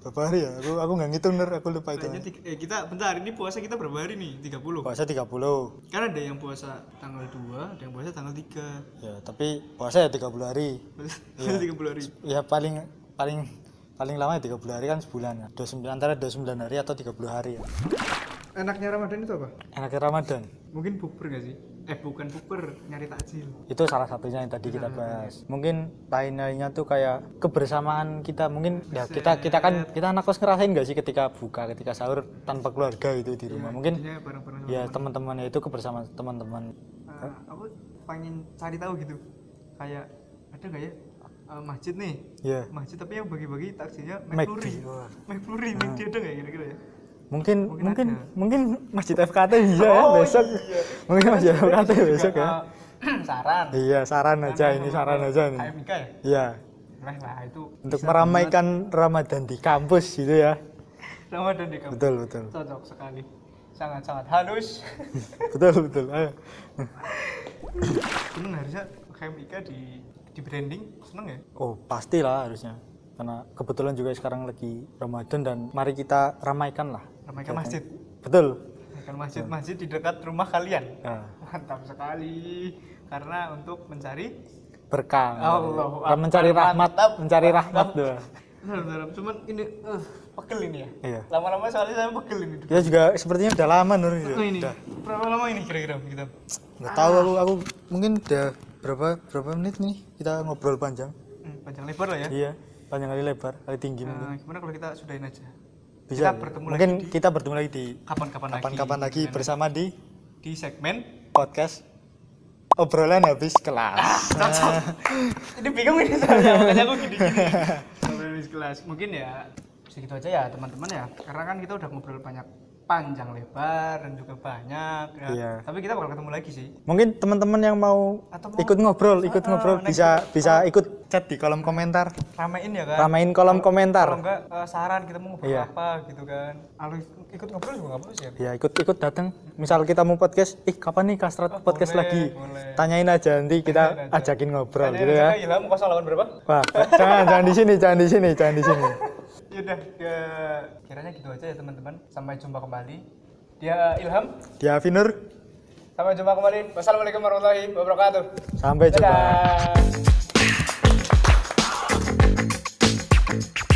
Berapa hari ya? Aku aku nggak ngitung Nur, aku lupa itu. Kayaknya tiga- eh, kita bentar ini puasa kita berapa hari nih? 30. Puasa 30. Kan ada yang puasa tanggal 2, ada yang puasa tanggal 3. Ya, tapi puasa ya 30 hari. Puasa 30 hari. Ya paling paling paling lama ya 30 hari kan sebulan ya. 29 antara 29 hari atau 30 hari ya. Enaknya Ramadan itu apa? Enaknya Ramadan. Mungkin bukber nggak sih? Eh bukan bukber, nyari takjil. Itu salah satunya yang tadi kita bahas. Mungkin lain-lainnya tuh kayak kebersamaan kita. Mungkin ya kita kita kan kita anak kos ngerasain nggak sih ketika buka, ketika sahur tanpa keluarga itu di rumah. Mungkin Jadinya bareng-bareng. ya teman-temannya itu kebersamaan teman-teman. Eh, aku pengen cari tahu gitu. Kayak ada nggak ya eh, masjid nih? Ya. Masjid tapi yang bagi-bagi takjilnya. McFlurry. McFlurry, McD ada nggak kira-kira ya? Mungkin Mungkin mungkin ada. mungkin Masjid FKT bisa ya besok. Mungkin Masjid FKT besok ya. Saran. Iya, saran aja ini saran aja nih. Ya? Iya. Nah, nah itu Untuk meramaikan Ramadan di kampus gitu ya. Ramadan di kampus. Betul, betul. Cocok sekali. Sangat-sangat halus. Betul, betul. Ayo. Seneng harusnya KMK di di branding seneng ya? Oh, pastilah harusnya. Karena kebetulan juga sekarang lagi Ramadan dan mari kita ramaikan lah. Ramaikan masjid. Betul. Ramaikan masjid-masjid di dekat rumah kalian. Nah, Mantap sekali. Karena untuk mencari berkah. Allahu Dan mencari rahmat, mantap. mencari rahmat doa. Bentar, cuman ini uh, pegel ini ya. Iya. Lama-lama soalnya saya pegel ini. Kita juga sepertinya udah lama Nur. Oh, ini. Udah. Berapa lama ini kira-kira kita? Nggak tahu aku, aku mungkin udah berapa berapa menit nih kita ngobrol panjang. Hmm, panjang lebar lah ya. Iya, panjang kali lebar, kali tinggi mungkin. Nah, gimana kalau kita sudahin aja? Bisa. Kita bertemu mungkin lagi di- kita bertemu lagi di kapan-kapan lagi kapan-kapan lagi bersama di di segmen podcast obrolan habis kelas. Cocok. Ini bingung ini saya makanya aku gini-gini. Ngobrol di kelas. Mungkin ya segitu aja ya teman-teman ya. Karena kan kita udah ngobrol banyak panjang lebar dan juga banyak ya. Iya. tapi kita bakal ketemu lagi sih. Mungkin teman-teman yang mau, Atau mau- ikut ngobrol ikut Ah, ah, ngobrol bisa bisa ikut chat di kolom komentar ramein ya kan ramein kolom Kalau- komentar kalau enggak eh, saran kita mau ngobrol Iya. apa gitu kan kalau ikut ngobrol juga perlu sih ya ya ikut ikut datang misal kita mau podcast ih kapan nih kastrat Oh, podcast boleh, lagi boleh. tanyain aja nanti kita Tanyain aja. ajakin ngobrol Tanya gitu ya aja Ilham 08 berapa wah jangan jangan di sini jangan di sini jangan di sini Yaudah, ya, kiranya gitu aja ya teman-teman. Sampai jumpa kembali. Dia Ilham. dia Finur Sampai jumpa kembali. Wassalamualaikum warahmatullahi wabarakatuh. sampai jumpa Dadah. Thank you.